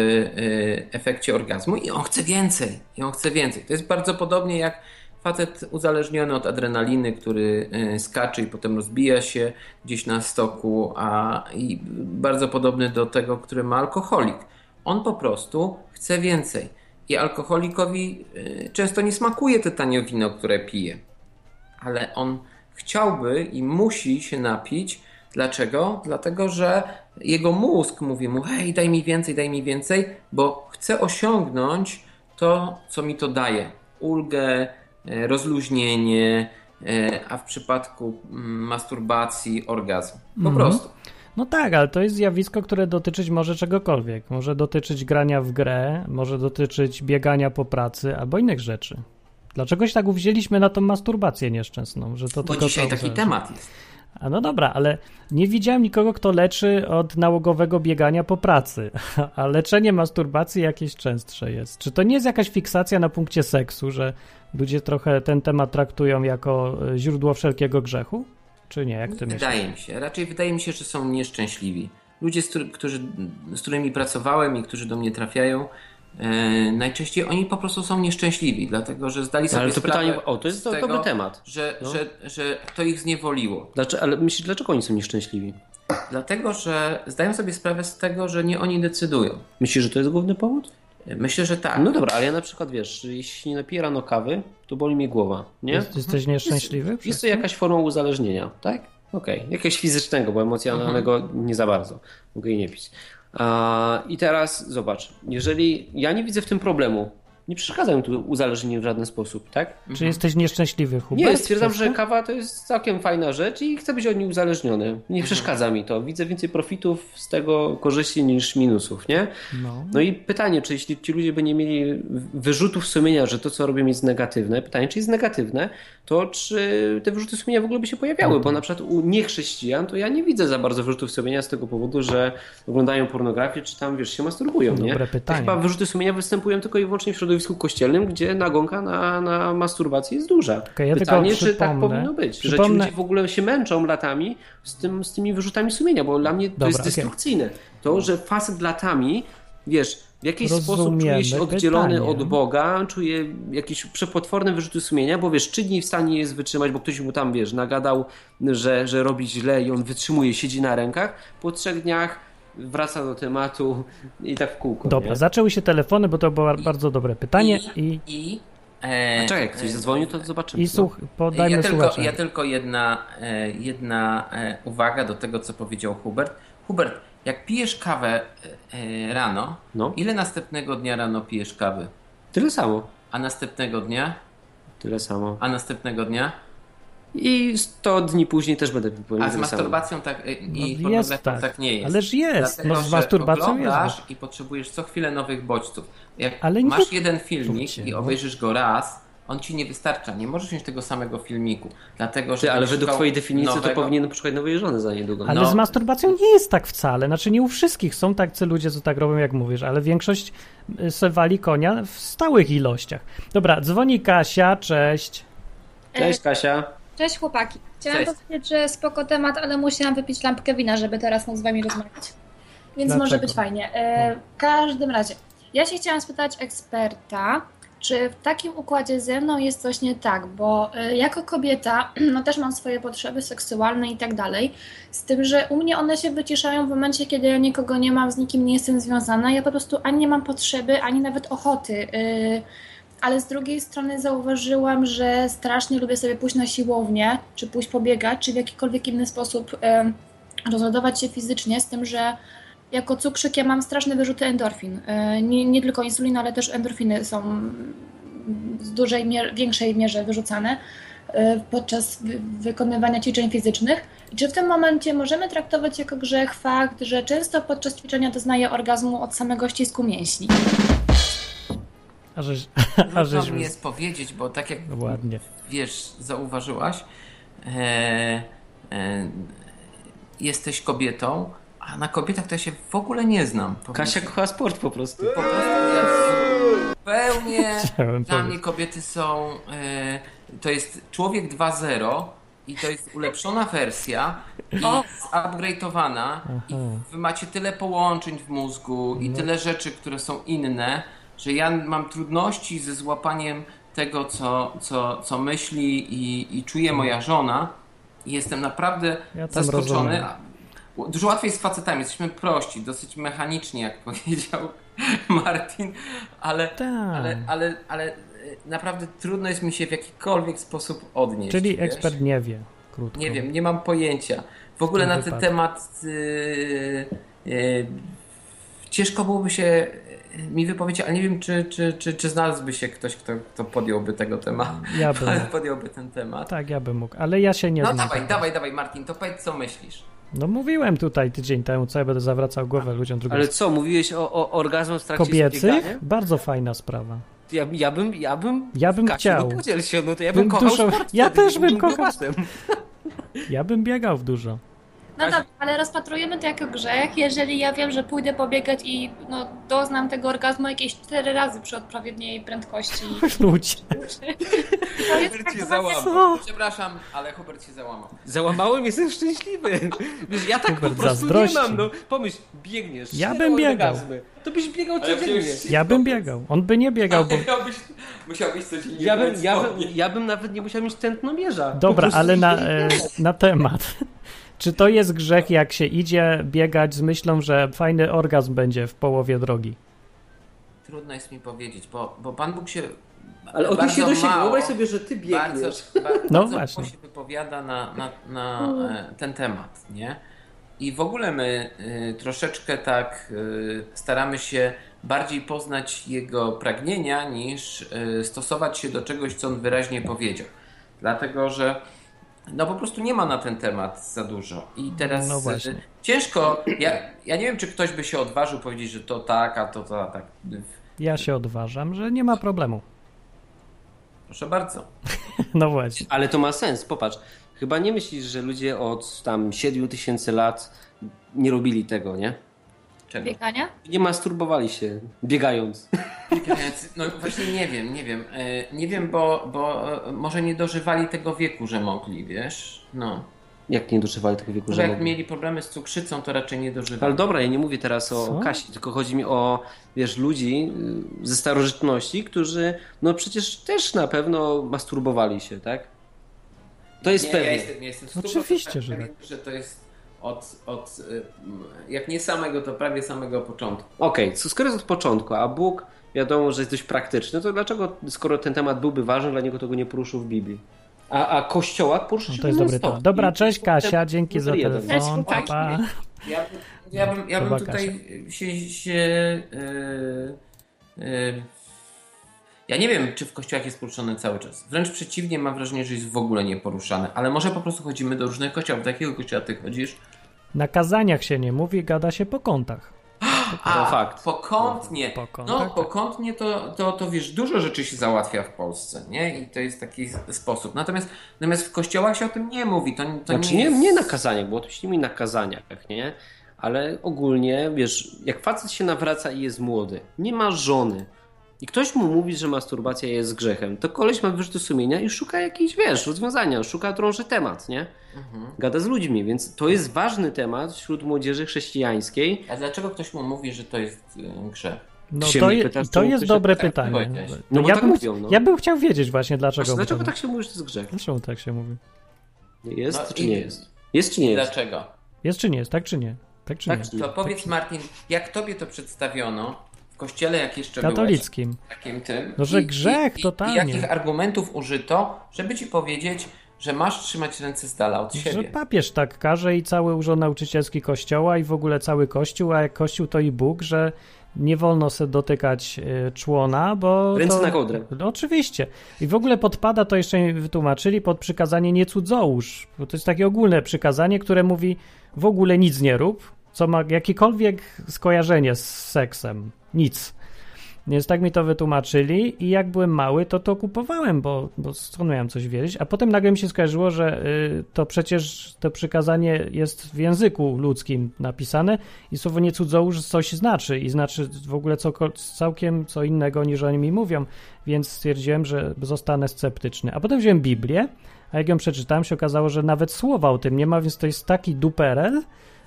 Speaker 3: efekcie orgazmu i on chce więcej, i on chce więcej. To jest bardzo podobnie jak Facet uzależniony od adrenaliny, który e, skacze i potem rozbija się gdzieś na stoku, a i bardzo podobny do tego, który ma alkoholik. On po prostu chce więcej. I alkoholikowi e, często nie smakuje te tanie wino, które pije. Ale on chciałby i musi się napić. Dlaczego? Dlatego, że jego mózg mówi mu: hej, daj mi więcej, daj mi więcej, bo chce osiągnąć to, co mi to daje. Ulgę, rozluźnienie, e, a w przypadku mm, masturbacji orgazm. Po
Speaker 1: Mhm.
Speaker 3: prostu.
Speaker 1: No tak, ale to jest zjawisko, które dotyczyć może czegokolwiek. Może dotyczyć grania w grę, może dotyczyć biegania po pracy albo innych rzeczy. Dlaczego się tak uwzięliśmy na tą masturbację nieszczęsną? Że to
Speaker 3: Bo
Speaker 1: tylko
Speaker 3: dzisiaj taki temat jest.
Speaker 1: A no dobra, ale nie widziałem nikogo, kto leczy od nałogowego biegania po pracy. [LAUGHS] A leczenie masturbacji jakieś częstsze jest. Czy to nie jest jakaś fiksacja na punkcie seksu, że ludzie trochę ten temat traktują jako e, źródło wszelkiego grzechu? Czy nie? Jak ty myślisz?
Speaker 3: Wydaje mi się. Raczej wydaje mi się, że są nieszczęśliwi. Ludzie, z, którzy, z którymi pracowałem i którzy do mnie trafiają, najczęściej oni po prostu są nieszczęśliwi, dlatego że zdali sobie
Speaker 4: Ale to
Speaker 3: sprawę
Speaker 4: pytanie, o, to jest
Speaker 3: tego,
Speaker 4: dobry temat.
Speaker 3: Że,
Speaker 4: No.
Speaker 3: że, że to ich zniewoliło.
Speaker 4: Dlaczego, ale myślisz, dlaczego oni są nieszczęśliwi?
Speaker 3: Dlatego, że zdają sobie sprawę z tego, że nie oni decydują.
Speaker 4: Myślisz, że to jest główny powód?
Speaker 3: Myślę, że tak.
Speaker 4: No dobra, ale ja na przykład wiesz, że jeśli nie napiję rano kawy, to boli mnie głowa, nie?
Speaker 1: Jest, jesteś nieszczęśliwy?
Speaker 4: Jest to jakaś forma uzależnienia, tak? Okej, jakiegoś fizycznego, bo emocjonalnego nie za bardzo. Mogę jej nie pić. I teraz zobacz, jeżeli ja nie widzę w tym problemu, nie przeszkadza mi tu uzależnienie w żaden sposób, tak?
Speaker 1: Czy jesteś nieszczęśliwy, Hubert?
Speaker 4: Nie, stwierdzam, że
Speaker 1: to?
Speaker 4: kawa to jest całkiem fajna rzecz i chcę być od niej uzależniony. Nie przeszkadza mi to. Widzę więcej profitów z tego korzyści niż minusów, nie?
Speaker 1: No.
Speaker 4: No i pytanie, czy jeśli ci ludzie by nie mieli wyrzutów sumienia, że to, co robią jest negatywne, pytanie, czy jest negatywne, to czy te wyrzuty sumienia w ogóle by się pojawiały? Bo na przykład u niechrześcijan to ja nie widzę za bardzo wyrzutów sumienia z tego powodu, że oglądają pornografię, czy tam, wiesz, się masturbują, nie?
Speaker 1: Dobre
Speaker 4: To
Speaker 1: pytanie.
Speaker 4: chyba wyrzuty sumienia występują tylko i wyłącznie w środowisku kościelnym, gdzie nagonka na, na masturbację jest duża.
Speaker 1: Okej, ja
Speaker 4: Pytanie, czy tak
Speaker 1: przypomnę-
Speaker 4: powinno być? Że ci
Speaker 1: przypomnę-
Speaker 4: ludzie w ogóle się męczą latami z, tym, z tymi wyrzutami sumienia, bo dla mnie to
Speaker 1: Dobra,
Speaker 4: jest destrukcyjne. To, że facet latami, wiesz, w jakiś sposób
Speaker 1: Rozumiemy
Speaker 4: czuje się oddzielony
Speaker 1: pytanie.
Speaker 4: od Boga, czuje jakieś przepotworne wyrzuty sumienia, bo wiesz, trzy dni w stanie jest wytrzymać, bo ktoś mu tam, wiesz, nagadał, że, że robi źle i on wytrzymuje, siedzi na rękach. Po trzech dniach wraca do tematu i tak w kółko.
Speaker 1: Dobra,
Speaker 4: nie?
Speaker 1: zaczęły się telefony, bo to było bardzo dobre pytanie i,
Speaker 3: I, e,
Speaker 4: A czekaj, jak ktoś zadzwonił, to zobaczymy.
Speaker 1: i słuch, podajmy
Speaker 3: ja tylko, ja tylko jedna, e, jedna e, uwaga do tego, co powiedział Hubert. Hubert, jak pijesz kawę e, e, rano,
Speaker 4: No.
Speaker 3: ile następnego dnia rano pijesz kawy?
Speaker 4: Tyle samo.
Speaker 3: A następnego dnia?
Speaker 4: Tyle samo.
Speaker 3: A następnego dnia?
Speaker 4: I 100 dni później też będę pił
Speaker 3: A z masturbacją tak, e, i
Speaker 1: No jest tak.
Speaker 3: tak. nie jest.
Speaker 1: Ależ jest.
Speaker 3: Dlatego,
Speaker 1: No z masturbacją jest.
Speaker 3: i potrzebujesz co chwilę nowych bodźców. Jak
Speaker 1: Ale nie-
Speaker 3: masz jeden filmik
Speaker 1: Słuchajcie,
Speaker 3: i
Speaker 1: no.
Speaker 3: obejrzysz go raz, on ci nie wystarcza. Nie możesz mieć tego samego filmiku. Dlatego, że
Speaker 4: Ty, ale według twojej definicji
Speaker 3: nowego-
Speaker 4: to powinien poszukać nowej żony za niedługo.
Speaker 1: Ale
Speaker 3: No.
Speaker 1: z masturbacją nie jest tak wcale. Znaczy nie u wszystkich są tacy ludzie, co tak robią, jak mówisz, ale większość y, se wali konia w stałych ilościach. Dobra, dzwoni Kasia, cześć.
Speaker 4: Cześć Kasia.
Speaker 5: Cześć chłopaki. Chciałam
Speaker 3: Cześć.
Speaker 5: powiedzieć, że spoko temat, ale musiałam wypić lampkę wina, żeby teraz móc z wami rozmawiać. Więc
Speaker 1: Dlaczego?
Speaker 5: może być fajnie. E, w każdym razie, ja się chciałam spytać eksperta, czy w takim układzie ze mną jest coś nie tak, bo e, jako kobieta, [CLEARS THROAT] no też mam swoje potrzeby seksualne i tak dalej, z tym, że u mnie one się wyciszają w momencie, kiedy ja nikogo nie mam, z nikim nie jestem związana, ja po prostu ani nie mam potrzeby, ani nawet ochoty. Ale z drugiej strony zauważyłam, że strasznie lubię sobie pójść na siłownię, czy pójść pobiegać, czy w jakikolwiek inny sposób rozładować się fizycznie, z tym, że jako cukrzyk ja mam straszne wyrzuty endorfin. E, Nie, nie tylko insulina, ale też endorfiny są w dużej, mier- większej mierze wyrzucane e, podczas wy- wykonywania ćwiczeń fizycznych. I czy w tym momencie możemy traktować jako grzech fakt, że często podczas ćwiczenia doznaję orgazmu od samego ścisku mięśni?
Speaker 1: A żeś, [LAUGHS] a
Speaker 3: Trudno
Speaker 1: żeś
Speaker 3: mi jest powiedzieć, bo tak jak
Speaker 1: ładnie.
Speaker 3: wiesz, zauważyłaś, e, e, jesteś kobietą, a na kobietach to ja się w ogóle nie znam.
Speaker 4: Kasia kocha sport po prostu.
Speaker 3: Po prostu ja zupełnie [LAUGHS]
Speaker 1: Chciałem
Speaker 3: dla mnie kobiety są. E, to jest człowiek 2.0 i to jest ulepszona wersja i zupgrade'owana i wy macie tyle połączeń w mózgu i tyle rzeczy, które są inne, że ja mam trudności ze złapaniem tego, co, co, co myśli i, i czuje moja żona. I jestem naprawdę
Speaker 1: Ja
Speaker 3: zaskoczony.
Speaker 1: rozumiem.
Speaker 3: Dużo łatwiej z facetami, jesteśmy prości, dosyć mechaniczni, jak [LAUGHS] powiedział Martin, ale,
Speaker 1: Tak.
Speaker 3: ale, ale, ale e, naprawdę trudno jest mi się w jakikolwiek sposób odnieść.
Speaker 1: Czyli
Speaker 3: wiesz?
Speaker 1: ekspert nie wie, krótko.
Speaker 3: Nie wiem, nie mam pojęcia. W ogóle na ten temat yy, yy, ciężko byłoby się mi wypowiedzieć, ale nie wiem, czy, czy, czy, czy znalazłby się ktoś, kto, kto podjąłby tego tematu.
Speaker 1: Ja bym [LAUGHS]
Speaker 3: podjąłby ten temat.
Speaker 1: Tak, ja bym mógł, ale ja się nie
Speaker 3: No
Speaker 1: znam.
Speaker 3: dawaj, dawaj, dawaj, Martin, to powiedz, co myślisz.
Speaker 1: No mówiłem tutaj tydzień temu, co ja będę zawracał głowę ludziom drugą
Speaker 4: Ale co, mówiłeś o, o orgazmie w trakcie
Speaker 1: Kobiecych?
Speaker 4: zbiegania?
Speaker 1: Bardzo fajna sprawa.
Speaker 4: Ja, ja bym, ja bym,
Speaker 1: Ja bym
Speaker 4: Kasiu,
Speaker 1: chciał.
Speaker 4: No podziel się, no to ja
Speaker 1: Bym
Speaker 4: bym kochał
Speaker 1: dużo-
Speaker 4: sport
Speaker 1: ja
Speaker 4: wtedy,
Speaker 1: też bym kochał. Ja bym biegał w dużo.
Speaker 5: No dobrze, ale rozpatrujemy to jako grzech, jeżeli ja wiem, że pójdę pobiegać i no, doznam tego orgazmu jakieś cztery razy przy odpowiedniej prędkości. [LAUGHS]
Speaker 1: Ludzie. [LAUGHS]
Speaker 5: To jest
Speaker 3: Hubert się
Speaker 5: tak
Speaker 3: załamał.
Speaker 1: Co?
Speaker 3: Przepraszam, ale Hubert się załamał.
Speaker 4: Załamałem, jestem szczęśliwy. [LAUGHS] Wiesz, ja tak
Speaker 1: Hubert
Speaker 4: po prostu
Speaker 1: zazdrości.
Speaker 4: nie mam, no. Pomyśl, biegniesz.
Speaker 1: Ja
Speaker 4: cztery
Speaker 1: bym biegał.
Speaker 4: orgazmy. To byś biegał
Speaker 3: Ale
Speaker 4: codziennie.
Speaker 3: przecież-
Speaker 1: Ja bym biegał. On by nie biegał, bo...
Speaker 3: Musiałbyś, musiałbyś codziennie
Speaker 4: Ja bym, ja, bym, ja bym nawet nie musiał mieć tętnomierza. Po
Speaker 1: Dobra,
Speaker 4: prostu
Speaker 1: ale na, e, na temat. Czy to jest grzech, jak się idzie biegać z myślą, że fajny orgazm będzie w połowie drogi?
Speaker 3: Trudno jest mi powiedzieć, bo, bo Pan Bóg się
Speaker 4: Ale o tym
Speaker 3: bardzo
Speaker 4: się do siebie.
Speaker 3: mało-
Speaker 4: Wyobraź sobie, że ty
Speaker 3: bardzo,
Speaker 4: biegniesz.
Speaker 3: ba- bardzo [LAUGHS]
Speaker 1: No właśnie.
Speaker 3: się wypowiada na, na, na e, ten temat, nie? I w ogóle my y, troszeczkę tak y, staramy się bardziej poznać jego pragnienia niż y, stosować się do czegoś, co on wyraźnie powiedział. Dlatego, że no po prostu nie ma na ten temat za dużo. I teraz
Speaker 1: No właśnie.
Speaker 3: y, ciężko, ja, ja nie wiem, czy ktoś by się odważył powiedzieć, że to tak, a to, to tak.
Speaker 1: Ja się odważam, że nie ma problemu.
Speaker 3: Proszę bardzo. [LAUGHS]
Speaker 1: No właśnie.
Speaker 4: Ale to ma sens, popatrz. Chyba nie myślisz, że ludzie od tam 7 tysięcy lat nie robili tego, nie?
Speaker 3: Czego?
Speaker 5: biegania?
Speaker 4: Nie masturbowali się biegając.
Speaker 3: No właśnie nie wiem, nie wiem. E, Nie wiem, bo, bo e, może nie dożywali tego wieku, że mogli, wiesz? No.
Speaker 4: Jak nie dożywali tego wieku,
Speaker 3: Że
Speaker 4: że
Speaker 3: jak
Speaker 4: mogli?
Speaker 3: mieli problemy z cukrzycą, to raczej nie
Speaker 4: Ale
Speaker 3: dożywali.
Speaker 4: dobra, ja nie mówię teraz o,
Speaker 1: Co?
Speaker 4: Kasi, tylko chodzi mi o, wiesz, ludzi y, ze starożytności, którzy, no przecież też na pewno masturbowali się, tak? To jest
Speaker 3: nie,
Speaker 4: pewne.
Speaker 3: Ja jestem, ja jestem
Speaker 1: Oczywiście, że
Speaker 3: pewien, że że to jest od, od, e, jak nie samego, to prawie samego początku.
Speaker 4: Okej, co skoro jest od początku, a Bóg wiadomo, że jest dość praktyczny, to dlaczego, skoro ten temat byłby ważny, dla niego tego nie poruszył w Biblii? A, a kościoła poruszył
Speaker 1: No
Speaker 4: się
Speaker 1: to jest dobry temat. Dobra, cześć Kasia, dzięki za telefon. Pa, pa.
Speaker 3: Ja, bym- ja bym, ja bym tutaj się... się e, e, ja nie wiem, czy w kościołach jest poruszony cały czas. Wręcz przeciwnie, mam wrażenie, że jest w ogóle nieporuszany. Ale może po prostu chodzimy do różnych kościołów. Do jakiego kościoła ty chodzisz?
Speaker 1: Na kazaniach się nie mówi, gada się po kątach.
Speaker 3: A,
Speaker 4: fakt.
Speaker 3: Pokątnie.
Speaker 1: Po kątach,
Speaker 3: no,
Speaker 1: tak.
Speaker 3: pokątnie to, to, to wiesz, dużo rzeczy się załatwia w Polsce, nie? I to jest taki sposób. Natomiast, natomiast w kościołach się o tym nie mówi. To, to
Speaker 4: Znaczy
Speaker 3: nie,
Speaker 4: nie,
Speaker 3: jest...
Speaker 4: nie na kazaniach, bo to się nie mówi na kazaniach, nie? Ale ogólnie, wiesz, jak facet się nawraca i jest młody, nie ma żony i ktoś mu mówi, że masturbacja jest grzechem, to koleś ma wyrzuty sumienia i szuka jakiejś, wiesz, rozwiązania, szuka drąży temat, nie?
Speaker 3: Mhm.
Speaker 4: Gada z ludźmi, więc to jest ważny temat wśród młodzieży chrześcijańskiej.
Speaker 3: A dlaczego ktoś mu mówi, że to jest y, grzech?
Speaker 1: No to, je,
Speaker 4: pytasz,
Speaker 1: to jest dobre
Speaker 3: tak
Speaker 1: pytanie.
Speaker 4: No bo
Speaker 1: ja,
Speaker 4: tak
Speaker 1: bym,
Speaker 4: mówią, no.
Speaker 1: ja bym chciał wiedzieć właśnie, dlaczego.
Speaker 4: Dlaczego, tak się mówi, że to jest grzech?
Speaker 1: Dlaczego tak się mówi?
Speaker 4: Jest
Speaker 3: No
Speaker 4: czy
Speaker 3: i-
Speaker 4: nie jest? Jest czy nie jest?
Speaker 3: Dlaczego?
Speaker 1: Jest czy nie jest? Tak czy nie? Tak czy
Speaker 4: Tak
Speaker 1: nie?
Speaker 3: To powiedz Martin, jak tobie to przedstawiono kościele, jak jeszcze byłeś
Speaker 1: Katolickim.
Speaker 3: takim tym?
Speaker 1: No, że
Speaker 3: I-
Speaker 1: grzech,
Speaker 3: i,
Speaker 1: totalnie.
Speaker 3: I jakich argumentów użyto, żeby ci powiedzieć, że masz trzymać ręce z dala od
Speaker 1: Że
Speaker 3: siebie?
Speaker 1: papież tak każe i cały urząd nauczycielski kościoła i w ogóle cały kościół, a jak kościół to i Bóg, że nie wolno sobie dotykać y, człona, bo.
Speaker 4: Ręce
Speaker 1: to...
Speaker 4: na kołdrę.
Speaker 1: No, oczywiście. I w ogóle podpada, to jeszcze mi wytłumaczyli, pod przykazanie nie cudzołóż. Bo to jest takie ogólne przykazanie, które mówi w ogóle nic nie rób, co ma jakiekolwiek skojarzenie z seksem. Nic. Więc tak mi to wytłumaczyli i jak byłem mały, to to kupowałem, bo, bo skąd miałem coś wiedzieć. A potem nagle mi się skojarzyło, że y, to przecież to przykazanie jest w języku ludzkim napisane i słowo nie cudzołóż coś znaczy i znaczy w ogóle co, całkiem co innego niż oni mi mówią, więc stwierdziłem, że zostanę sceptyczny. A potem wziąłem Biblię, a jak ją przeczytałem, się okazało, że nawet słowa o tym nie ma, więc to jest taki duperel,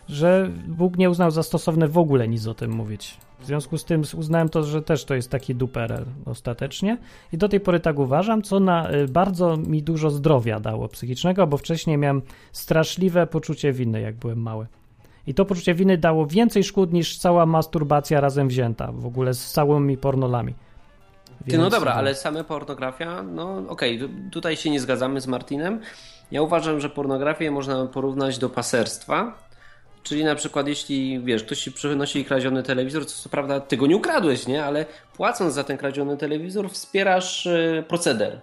Speaker 1: że Bóg nie uznał za stosowne w ogóle nic o tym mówić. W związku z tym uznałem to, że też to jest taki duperel ostatecznie i do tej pory tak uważam, co na y, bardzo mi dużo zdrowia dało psychicznego, bo wcześniej miałem straszliwe poczucie winy, jak byłem mały. I to poczucie winy dało więcej szkód niż cała masturbacja razem wzięta, w ogóle z całymi pornolami.
Speaker 4: Ty, no
Speaker 1: Więc-
Speaker 4: dobra, ale same pornografia, no okej, tu- tutaj się nie zgadzamy z Martinem. Ja uważam, że pornografię można porównać do paserstwa. Czyli na przykład jeśli, wiesz, ktoś ci przynosi kradziony telewizor, co, co prawda ty go nie ukradłeś, nie? Ale płacąc za ten kradziony telewizor wspierasz e, proceder.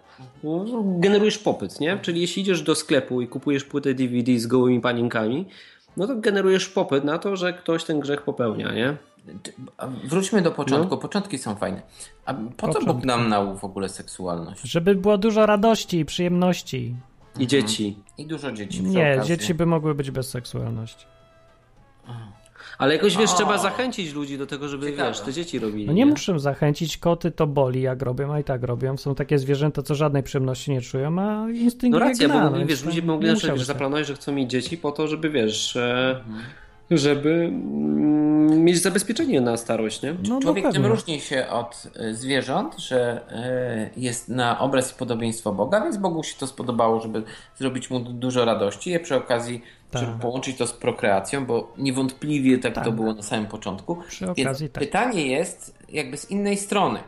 Speaker 4: Generujesz popyt, nie? Czyli jeśli idziesz do sklepu i kupujesz płytę DVD z gołymi panienkami, no to generujesz popyt na to, że ktoś ten grzech popełnia, nie?
Speaker 3: Wróćmy do początku.
Speaker 4: No.
Speaker 3: Początki są fajne. A po co
Speaker 1: Początki.
Speaker 3: Bóg nam nałół w ogóle seksualność?
Speaker 1: Żeby było dużo radości i przyjemności.
Speaker 4: I dzieci.
Speaker 3: I dużo dzieci
Speaker 1: Nie,
Speaker 3: okazji.
Speaker 1: dzieci by mogły być bez seksualności.
Speaker 4: Ale jakoś wiesz,
Speaker 3: O.
Speaker 4: trzeba zachęcić ludzi do tego, żeby
Speaker 3: Ciekawe.
Speaker 4: wiesz, te dzieci robili.
Speaker 1: No nie muszę zachęcić, koty to boli jak robią, a i tak robią. Są takie zwierzęta, co żadnej przyjemności nie czują, a instynkt
Speaker 4: No racja,
Speaker 1: gna,
Speaker 4: bo
Speaker 1: no
Speaker 4: wiesz, ludzie mogli
Speaker 1: nie
Speaker 4: na przykład zaplanować, że chcą mieć dzieci po to, żeby wiesz, e, żeby mm, mieć zabezpieczenie na starość, nie?
Speaker 1: No,
Speaker 3: Człowiek
Speaker 1: no
Speaker 3: tym
Speaker 1: pewnie.
Speaker 3: różni się od y, zwierząt, że y, jest na obraz i podobieństwo Boga, więc Bogu się to spodobało, żeby zrobić mu du- dużo radości, i przy okazji,
Speaker 1: Tak.
Speaker 3: żeby połączyć to z prokreacją, bo niewątpliwie tak,
Speaker 1: Tak.
Speaker 3: to było na samym początku.
Speaker 1: Przy
Speaker 3: Więc
Speaker 1: okazji tak.
Speaker 3: pytanie jest jakby z innej strony.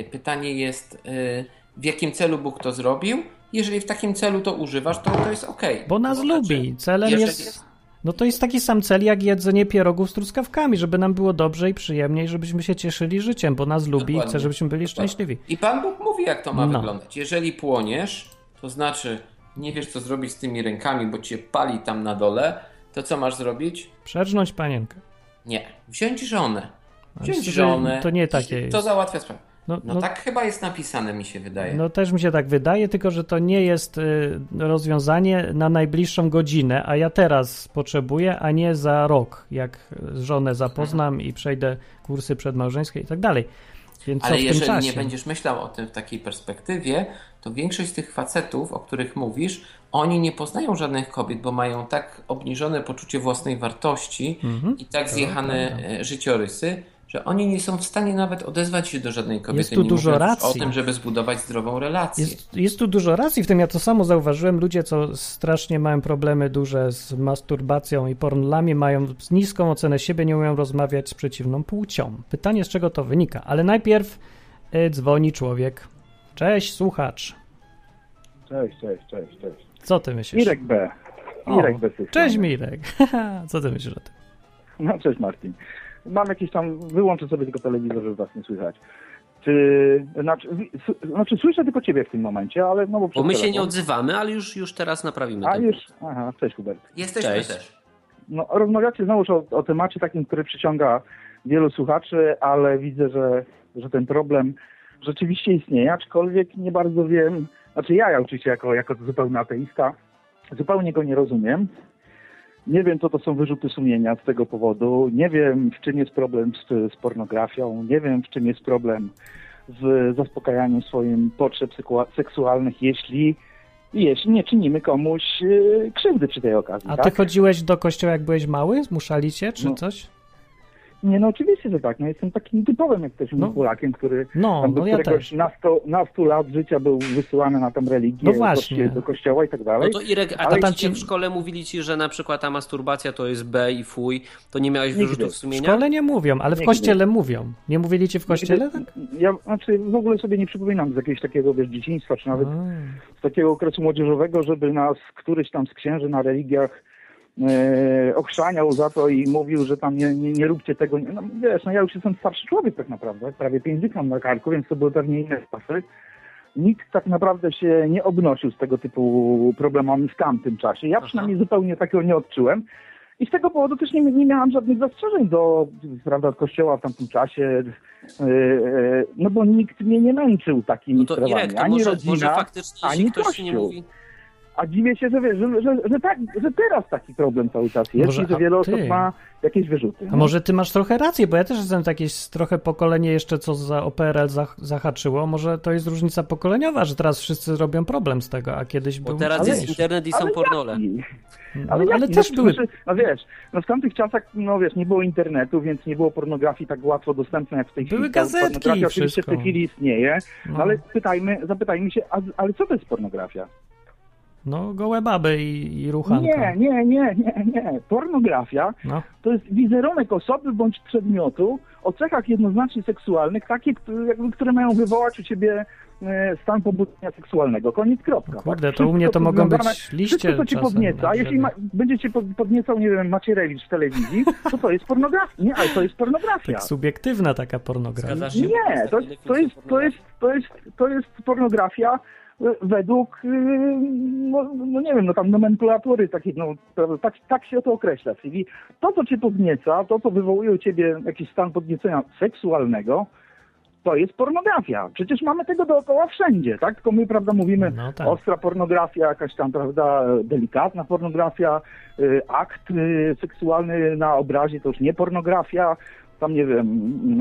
Speaker 3: Y, Pytanie jest, y, w jakim celu Bóg to zrobił? Jeżeli w takim celu to używasz, to to jest ok.
Speaker 1: Bo nas lubi. Celem jest... No to jest taki sam cel jak jedzenie pierogów z truskawkami, żeby nam było dobrze i przyjemnie i żebyśmy się cieszyli życiem, bo nas lubi i chce, żebyśmy byli
Speaker 3: Dokładnie.
Speaker 1: szczęśliwi.
Speaker 3: I Pan Bóg mówi, jak to ma
Speaker 1: No.
Speaker 3: wyglądać. Jeżeli płoniesz, to znaczy nie wiesz, co zrobić z tymi rękami, bo cię pali tam na dole, to co masz zrobić?
Speaker 1: Przerżnąć panienkę.
Speaker 3: Nie. Wziąć żonę. Wziąć
Speaker 1: że
Speaker 3: żonę.
Speaker 1: to nie takie
Speaker 3: To
Speaker 1: jest.
Speaker 3: załatwia sprawę.
Speaker 1: No,
Speaker 3: No,
Speaker 1: no,
Speaker 3: tak chyba jest napisane, mi się wydaje.
Speaker 1: no też mi się tak wydaje, tylko że to nie jest y, rozwiązanie na najbliższą godzinę, a ja teraz potrzebuję, a nie za rok, jak żonę zapoznam i przejdę kursy przedmałżeńskie i tak dalej. Więc co
Speaker 3: Ale jeżeli
Speaker 1: czasie?
Speaker 3: nie będziesz myślał o tym w takiej perspektywie, to większość z tych facetów, o których mówisz, oni nie poznają żadnych kobiet, bo mają tak obniżone poczucie własnej wartości
Speaker 1: Mhm.
Speaker 3: i tak zjechane
Speaker 1: prawda.
Speaker 3: e, życiorysy, że oni nie są w stanie nawet odezwać się do żadnej kobiety.
Speaker 1: Jest tu
Speaker 3: nie
Speaker 1: dużo racji.
Speaker 3: o tym, żeby zbudować zdrową relację.
Speaker 1: Jest, jest tu dużo racji w tym, ja to samo zauważyłem. Ludzie, co strasznie mają problemy duże z masturbacją i pornolami, mają niską ocenę siebie, nie umieją rozmawiać z przeciwną płcią. Pytanie, z czego to wynika. Ale najpierw y, dzwoni człowiek. Cześć, słuchacz.
Speaker 6: Cześć, cześć, cześć, cześć.
Speaker 1: Co ty myślisz?
Speaker 6: Mirek B.
Speaker 1: O,
Speaker 6: Mirek B. z tej
Speaker 1: Cześć. Mirek. [LAUGHS] Co ty myślisz o tym?
Speaker 6: No, cześć Martin. Mam jakiś tam, wyłączę sobie tylko telewizor, żeby was nie słychać. Czy, znaczy, znaczy słyszę tylko ciebie w tym momencie, ale no bo
Speaker 4: Bo my się nie
Speaker 6: telefon.
Speaker 4: odzywamy, ale już, już teraz naprawimy
Speaker 6: A
Speaker 4: ten
Speaker 6: już, aha, cześć Hubert.
Speaker 3: Jesteśmy
Speaker 4: Cześć.
Speaker 3: też.
Speaker 6: No, rozmawiacie znowuż o, o temacie takim, który przyciąga wielu słuchaczy, ale widzę, że, że ten problem rzeczywiście istnieje, aczkolwiek nie bardzo wiem, znaczy ja, ja oczywiście jako, jako zupełny ateista, zupełnie go nie rozumiem. Nie wiem, co to są wyrzuty sumienia z tego powodu. Nie wiem, w czym jest problem z, z pornografią. Nie wiem, w czym jest problem z zaspokajaniem swoim potrzeb seksualnych, jeśli, jeśli nie czynimy komuś e, krzywdy przy tej okazji.
Speaker 1: A
Speaker 6: tak?
Speaker 1: ty chodziłeś do kościoła, jak byłeś mały? Zmuszali cię, czy
Speaker 6: No.
Speaker 1: coś?
Speaker 6: Nie, no oczywiście, że tak. No, jestem takim typowym, jak ktoś
Speaker 1: No.
Speaker 6: no. Polakiem, który
Speaker 1: No,
Speaker 6: tam do
Speaker 1: no ja
Speaker 6: któregoś
Speaker 1: też.
Speaker 6: nastu, nastu lat życia był wysyłany na tam religię,
Speaker 1: No właśnie.
Speaker 6: do kości- do kościoła i tak
Speaker 4: No
Speaker 6: dalej.
Speaker 4: to Irek, a tam cię w szkole mówili ci, że na przykład ta masturbacja to jest B i fuj, to nie miałeś
Speaker 6: Nigdy.
Speaker 4: wyrzutów
Speaker 1: W
Speaker 4: sumienia?
Speaker 1: szkole nie mówią, ale w
Speaker 6: Nigdy.
Speaker 1: kościele mówią. Nie mówili ci w kościele? Tak?
Speaker 6: Ja znaczy w ogóle sobie nie przypominam z jakiegoś takiego wiesz, dzieciństwa, czy nawet
Speaker 1: A.
Speaker 6: z takiego okresu młodzieżowego, żeby nas któryś tam z księży na religiach ochrzaniał za to i mówił, że tam nie, nie, nie róbcie tego. No, wiesz, no ja już jestem starszy człowiek tak naprawdę, prawie 50 mam na karku, więc to były pewnie inne czasy. Nikt tak naprawdę się nie obnosił z tego typu problemami w tamtym czasie. Ja przynajmniej zupełnie takiego nie odczułem. I z tego powodu też nie, nie miałam żadnych zastrzeżeń do prawda, kościoła w tamtym czasie, e, e, no bo nikt mnie nie męczył takimi
Speaker 4: No to
Speaker 6: sprawami.
Speaker 4: Irek, to
Speaker 6: ani
Speaker 4: może,
Speaker 6: rodzina,
Speaker 4: może faktycznie,
Speaker 6: ani
Speaker 4: ktoś ci nie
Speaker 6: Kościół.
Speaker 4: mówi...
Speaker 6: A dziwię się, że wiesz, że, że, że, tak, że teraz taki problem cały czas jest
Speaker 1: Może-
Speaker 6: i że wiele
Speaker 1: ty?
Speaker 6: osób ma jakieś wyrzuty.
Speaker 1: A
Speaker 6: no.
Speaker 1: może ty masz trochę rację, bo ja też jestem jakieś trochę pokolenie jeszcze, co za OPRL zah- zahaczyło. Może to jest różnica pokoleniowa, że teraz wszyscy robią problem z tego, a kiedyś
Speaker 4: Bo
Speaker 1: był
Speaker 4: teraz
Speaker 6: Ale-
Speaker 4: jest internet i są
Speaker 6: Ale
Speaker 4: pornole.
Speaker 6: jaki?
Speaker 1: No,
Speaker 6: Ale,
Speaker 1: ale
Speaker 6: jaki?
Speaker 1: też
Speaker 6: no,
Speaker 1: były
Speaker 6: no wiesz, no w tamtych czasach, no wiesz, nie było internetu, więc nie było pornografii tak łatwo dostępnej jak w tej
Speaker 1: Były
Speaker 6: chwili.
Speaker 1: gazetki i
Speaker 6: Pornografia oczywiście w tej chwili istnieje, no.
Speaker 1: No.
Speaker 6: ale pytajmy, zapytajmy się, a, ale co to jest pornografia?
Speaker 1: No, gołe baby i, i ruchanka.
Speaker 6: Nie, nie, nie, nie, nie. Pornografia
Speaker 1: No.
Speaker 6: to jest wizerunek osoby bądź przedmiotu o cechach jednoznacznie seksualnych, takie, które, jakby, które mają wywołać u ciebie e, stan pobudzenia seksualnego. Koniec, kropka.
Speaker 1: Kurde,
Speaker 6: tak?
Speaker 1: to u mnie to mogą być liście
Speaker 6: Wszystko, co
Speaker 1: czasem
Speaker 6: podnieca, jeśli ma, będzie cię pod- podniecał, nie wiem, Macierewicz w telewizji, to to jest pornografia. Nie, ale to jest pornografia.
Speaker 1: Tak subiektywna taka pornografia.
Speaker 6: Nie, to, to, jest, to, jest, to, jest, to jest pornografia e, według, e, no, no nie wiem, no tam nomenklatury takiej, no tak, tak się to określa. Czyli to, co cię podnieca, to, co wywołuje u ciebie jakiś stan podniecenia seksualnego, to jest pornografia. Przecież mamy tego dookoła wszędzie, tak? Tylko my, prawda, mówimy
Speaker 1: No tak.
Speaker 6: ostra pornografia, jakaś tam, prawda, delikatna pornografia, y, akt y, seksualny na obrazie to już nie pornografia, tam nie wiem,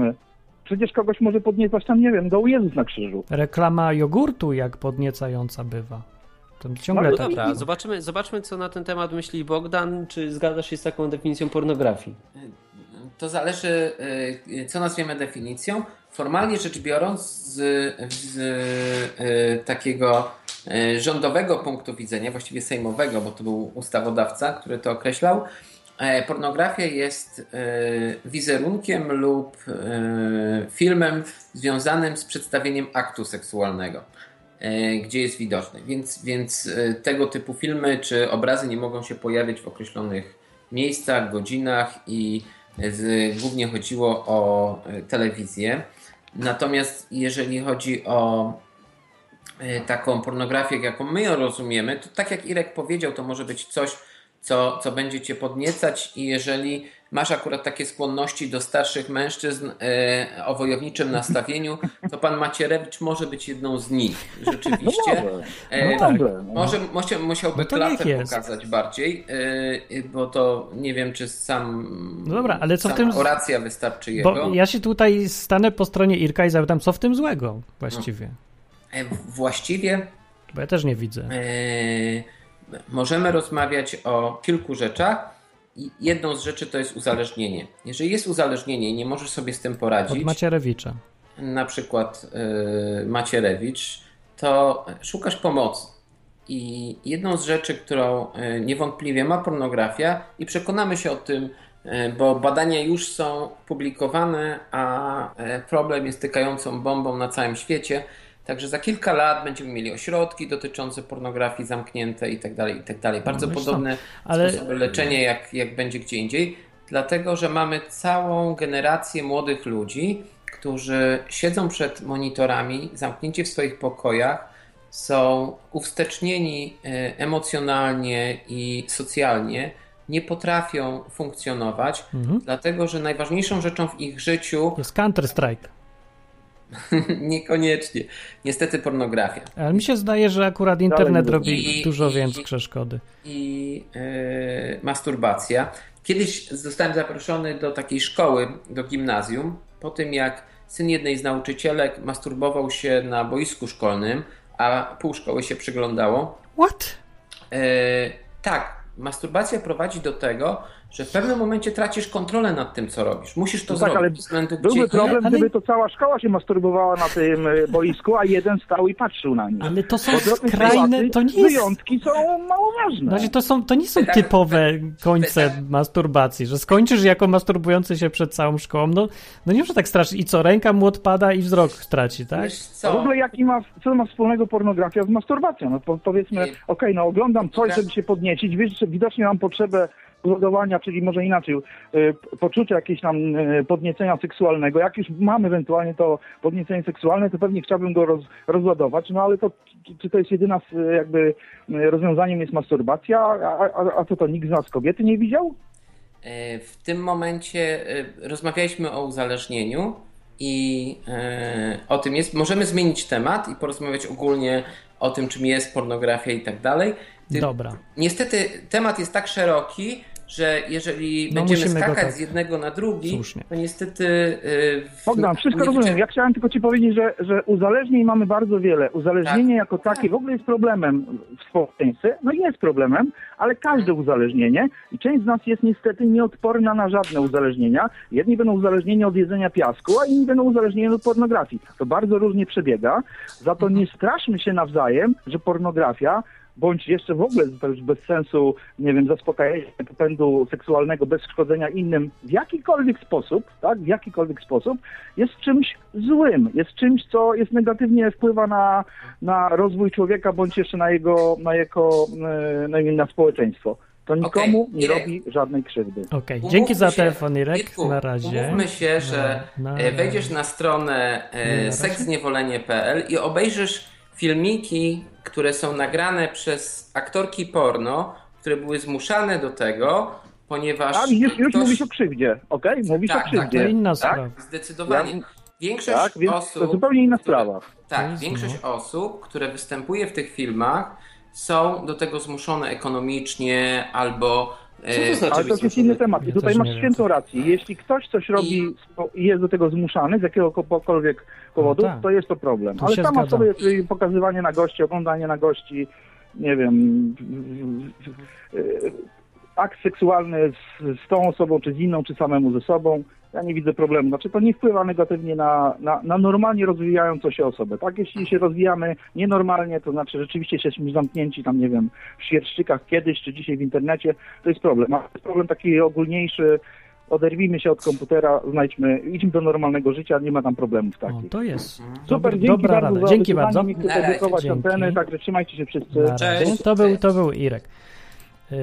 Speaker 6: y, przecież kogoś może podniecać tam, nie wiem, do Jezus na krzyżu.
Speaker 1: Reklama jogurtu jak podniecająca bywa. To ciągle
Speaker 6: No
Speaker 1: tak.
Speaker 4: Dobra, zobaczymy, zobaczmy, co na ten temat myśli Bogdan. Czy zgadzasz się z taką definicją pornografii?
Speaker 3: To zależy, y, co nazwiemy definicją. Formalnie rzecz biorąc, z, z y, takiego y, rządowego punktu widzenia, właściwie sejmowego, bo to był ustawodawca, który to określał, pornografia jest y, wizerunkiem lub y, filmem związanym z przedstawieniem aktu seksualnego e, gdzie jest widoczny. Więc, więc e, tego typu filmy czy obrazy nie mogą się pojawiać w określonych miejscach, godzinach i z, głównie chodziło o e, telewizję. Natomiast jeżeli chodzi o e, taką pornografię, jaką my ją rozumiemy, to tak jak Irek powiedział, to może być coś, co, co będzie cię podniecać i jeżeli masz akurat takie skłonności do starszych mężczyzn e, o wojowniczym nastawieniu, to pan Macierewicz może być jedną z nich, [LAUGHS] rzeczywiście.
Speaker 6: może.
Speaker 3: E,
Speaker 1: No
Speaker 6: no.
Speaker 3: może musiał, musiałby
Speaker 1: No
Speaker 3: klasę pokazać bardziej, e, bo to nie wiem, czy sam
Speaker 1: No dobra, ale co w tym-
Speaker 3: oracja wystarczy jego.
Speaker 1: Bo ja się tutaj stanę po stronie Irka i zapytam, co w tym złego właściwie.
Speaker 3: E, właściwie
Speaker 1: Bo ja też nie widzę.
Speaker 3: e, możemy rozmawiać o kilku rzeczach. I jedną z rzeczy to jest uzależnienie. Jeżeli jest uzależnienie i nie możesz sobie z tym
Speaker 1: Od
Speaker 3: poradzić,
Speaker 1: Macierewicza.
Speaker 3: na przykład y, Macierewicz, to szukasz pomocy. I jedną z rzeczy, którą y, niewątpliwie ma pornografia, i przekonamy się o tym, y, bo badania już są publikowane, a y, problem jest tykającą bombą na całym świecie. Także za kilka lat będziemy mieli ośrodki dotyczące pornografii zamknięte i tak dalej, i tak dalej. Bardzo
Speaker 1: No
Speaker 3: podobne
Speaker 1: ale-
Speaker 3: sposoby leczenia, jak, jak będzie gdzie indziej. Dlatego, że mamy całą generację młodych ludzi, którzy siedzą przed monitorami, zamknięci w swoich pokojach, są uwstecznieni e, emocjonalnie i socjalnie, nie potrafią funkcjonować,
Speaker 1: Mhm.
Speaker 3: dlatego że najważniejszą rzeczą w ich życiu
Speaker 1: Jest Counter-Strike. [LAUGHS]
Speaker 3: niekoniecznie, niestety pornografia.
Speaker 1: Ale mi się zdaje, że akurat internet robi
Speaker 3: i-
Speaker 1: dużo
Speaker 3: i-
Speaker 1: większe szkody.
Speaker 3: i e, masturbacja. Kiedyś zostałem zaproszony do takiej szkoły, do gimnazjum, po tym jak syn jednej z nauczycielek masturbował się na boisku szkolnym, a pół szkoły się przyglądało.
Speaker 1: What?
Speaker 3: E, tak, masturbacja prowadzi do tego, że w pewnym momencie tracisz kontrolę nad tym, co robisz. Musisz to
Speaker 6: No tak,
Speaker 3: zrobić. względu
Speaker 6: Byłby
Speaker 3: gdzie-
Speaker 6: problem,
Speaker 1: ale-
Speaker 6: gdyby to cała szkoła się masturbowała na tym e, boisku, a jeden stał i patrzył na nich.
Speaker 1: Ale to są skrajne, to nie jest...
Speaker 6: Wyjątki są mało ważne.
Speaker 1: Znaczy, to, są, to nie są
Speaker 3: Tak.
Speaker 1: typowe końce
Speaker 3: Tak.
Speaker 1: masturbacji, że skończysz jako masturbujący się przed całą szkołą, no, no nie może tak strasznie. I co, ręka mu odpada i wzrok straci, tak?
Speaker 6: W ogóle jaki ma, co ma wspólnego pornografia z masturbacją? No po, powiedzmy, okej, no oglądam coś, żeby się podniecić, wiesz, że widocznie mam potrzebę zbudowania, czyli może inaczej, y, poczucia jakiegoś tam y, podniecenia seksualnego. Jak już mam ewentualnie to podniecenie seksualne, to pewnie chciałbym go roz, rozładować, no ale to czy- to jest jedyna y, jakby rozwiązaniem jest masturbacja, a, a, a co to nikt z nas kobiety nie widział?
Speaker 3: E, W tym momencie e, rozmawialiśmy o uzależnieniu i e, o tym jest. Możemy zmienić temat i porozmawiać ogólnie o tym, czym jest pornografia i tak dalej.
Speaker 1: Dobra.
Speaker 3: Niestety temat jest tak szeroki, że jeżeli
Speaker 1: No,
Speaker 3: będziemy skakać
Speaker 1: tak-
Speaker 3: z jednego na drugi,
Speaker 1: Słusznie.
Speaker 3: to niestety... Yy,
Speaker 6: Bogdan, wszystko rozumiem. Ja chciałem tylko Ci powiedzieć, że, że uzależnień mamy bardzo wiele. Uzależnienie
Speaker 3: Tak.
Speaker 6: jako takie w ogóle jest problemem w społeczeństwie. No jest problemem, ale każde uzależnienie i część z nas jest niestety nieodporna na żadne uzależnienia. Jedni będą uzależnieni od jedzenia piasku, a inni będą uzależnieni od pornografii. To bardzo różnie przebiega. Za to nie straszmy się nawzajem, że pornografia bądź jeszcze w ogóle już bez sensu, nie wiem, zaspokajania popędu seksualnego bez szkodzenia innym w jakikolwiek sposób, tak, w jakikolwiek sposób, jest czymś złym, jest czymś, co jest negatywnie wpływa na, na rozwój człowieka, bądź jeszcze na jego, na jego, e, na, na społeczeństwo. To nikomu nie
Speaker 3: Irek.
Speaker 6: robi żadnej krzywdy.
Speaker 1: Okej,
Speaker 3: Umówmy
Speaker 1: dzięki za telefon, Irek.
Speaker 3: Mirku,
Speaker 1: Na razie.
Speaker 3: Umówmy się, że
Speaker 1: Na- na-
Speaker 3: e, wejdziesz na stronę
Speaker 1: Na
Speaker 3: e, seksniewolenie.pl i obejrzysz filmiki, które są nagrane przez aktorki porno, które były zmuszane do tego, ponieważ
Speaker 6: A już, już
Speaker 3: ktoś-
Speaker 6: mówisz o krzywdzie, okej? Mówisz
Speaker 3: Tak,
Speaker 6: o
Speaker 3: tak,
Speaker 6: krzywdzie.
Speaker 1: To inna
Speaker 6: tak?
Speaker 1: sprawa.
Speaker 3: Zdecydowanie.
Speaker 6: Ja-
Speaker 3: Większość
Speaker 6: Tak, więc
Speaker 3: osób.
Speaker 6: to zupełnie inna
Speaker 3: które-
Speaker 6: sprawa.
Speaker 3: Tak,
Speaker 1: Jezu,
Speaker 3: większość
Speaker 1: no.
Speaker 3: osób, które występuje w tych filmach, są do tego zmuszone ekonomicznie albo.
Speaker 4: Co to znaczy?
Speaker 6: Ale to jest inny temat. I
Speaker 1: Ja
Speaker 6: tutaj masz świętą rację. Jeśli ktoś coś robi i jest do tego zmuszany z jakiegokolwiek powodu,
Speaker 1: tak.
Speaker 6: to jest to problem.
Speaker 1: Tu
Speaker 6: Ale sama
Speaker 1: zgadzam.
Speaker 6: sobie y, pokazywanie na gości, oglądanie na gości, nie wiem, y, akt seksualny z, z tą osobą, czy z inną, czy samemu ze sobą, ja nie widzę problemu. Znaczy to nie wpływa negatywnie na, na, na normalnie rozwijającą się osobę. Tak, jeśli się rozwijamy nienormalnie, to znaczy rzeczywiście jesteśmy zamknięci tam, nie wiem, w świerszczykach kiedyś, czy dzisiaj w internecie, to jest problem. A to jest problem taki ogólniejszy, oderwijmy się od komputera, znajdźmy, idźmy do normalnego życia, nie ma tam problemów
Speaker 1: O,
Speaker 6: takich.
Speaker 1: to jest.
Speaker 6: Super,
Speaker 1: Dobra,
Speaker 6: dzięki
Speaker 1: dobra
Speaker 6: bardzo
Speaker 1: rada.
Speaker 6: za
Speaker 1: Dzięki bardzo. dzięki.
Speaker 6: anteny, także trzymajcie się wszyscy.
Speaker 3: Cześć.
Speaker 1: To był, to był Irek. Yy,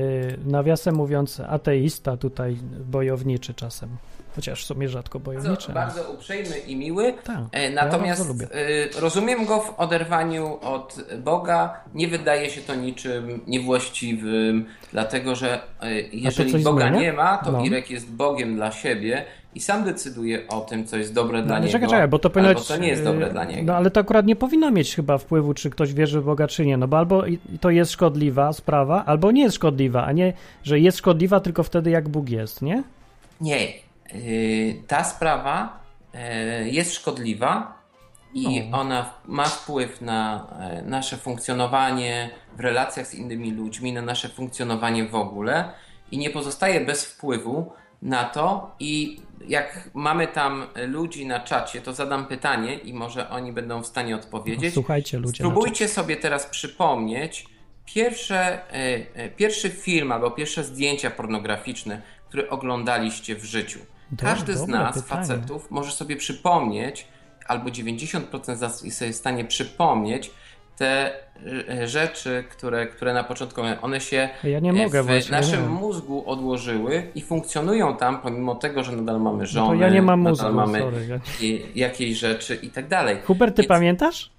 Speaker 1: nawiasem mówiąc, ateista tutaj, bojowniczy czasem. Chociaż w sumie rzadko bojowniczy.
Speaker 3: Bardzo, bardzo uprzejmy i miły.
Speaker 1: Tak,
Speaker 3: E,
Speaker 1: ja
Speaker 3: Natomiast
Speaker 1: lubię.
Speaker 3: e, rozumiem go w oderwaniu od Boga. Nie wydaje się to niczym niewłaściwym, dlatego że e, jeżeli Boga
Speaker 1: zmienia?
Speaker 3: nie ma, to
Speaker 1: No.
Speaker 3: Irek jest Bogiem dla siebie i sam decyduje o tym, co jest dobre
Speaker 1: No,
Speaker 3: dla niego.
Speaker 1: czekaj, czekaj, bo to powinno
Speaker 3: albo
Speaker 1: być,
Speaker 3: co nie jest
Speaker 1: yy,
Speaker 3: dobre dla niego.
Speaker 1: No ale to akurat nie powinno mieć chyba wpływu, czy ktoś wierzy w Boga, czy nie. No bo albo to jest szkodliwa sprawa, albo nie jest szkodliwa, a nie, że jest szkodliwa tylko wtedy, jak Bóg jest, nie?
Speaker 3: Nie. Yy, Ta sprawa yy, jest szkodliwa i
Speaker 1: No.
Speaker 3: ona ma wpływ na e, nasze funkcjonowanie w relacjach z innymi ludźmi, na nasze funkcjonowanie w ogóle i nie pozostaje bez wpływu na to i jak mamy tam ludzi na czacie, to zadam pytanie i może oni będą w stanie odpowiedzieć.
Speaker 1: Słuchajcie ludzie.
Speaker 3: Spróbujcie sobie teraz przypomnieć pierwsze, e, e, pierwszy film albo pierwsze zdjęcia pornograficzne, które oglądaliście w życiu. Każdy z nas,
Speaker 1: pytanie.
Speaker 3: facetów, może sobie przypomnieć, albo 90% z nas jest sobie w stanie przypomnieć te e, rzeczy, które, które na początku one się
Speaker 1: Ja nie
Speaker 3: e,
Speaker 1: mogę
Speaker 3: w
Speaker 1: właśnie,
Speaker 3: naszym mózgu odłożyły i funkcjonują tam, pomimo tego, że nadal mamy
Speaker 1: No
Speaker 3: żonę,
Speaker 1: to ja nie mam mózgu,
Speaker 3: nadal mamy
Speaker 1: sorry.
Speaker 3: Jakieś rzeczy i tak dalej.
Speaker 1: Hubert, ty
Speaker 3: Więc-
Speaker 1: pamiętasz?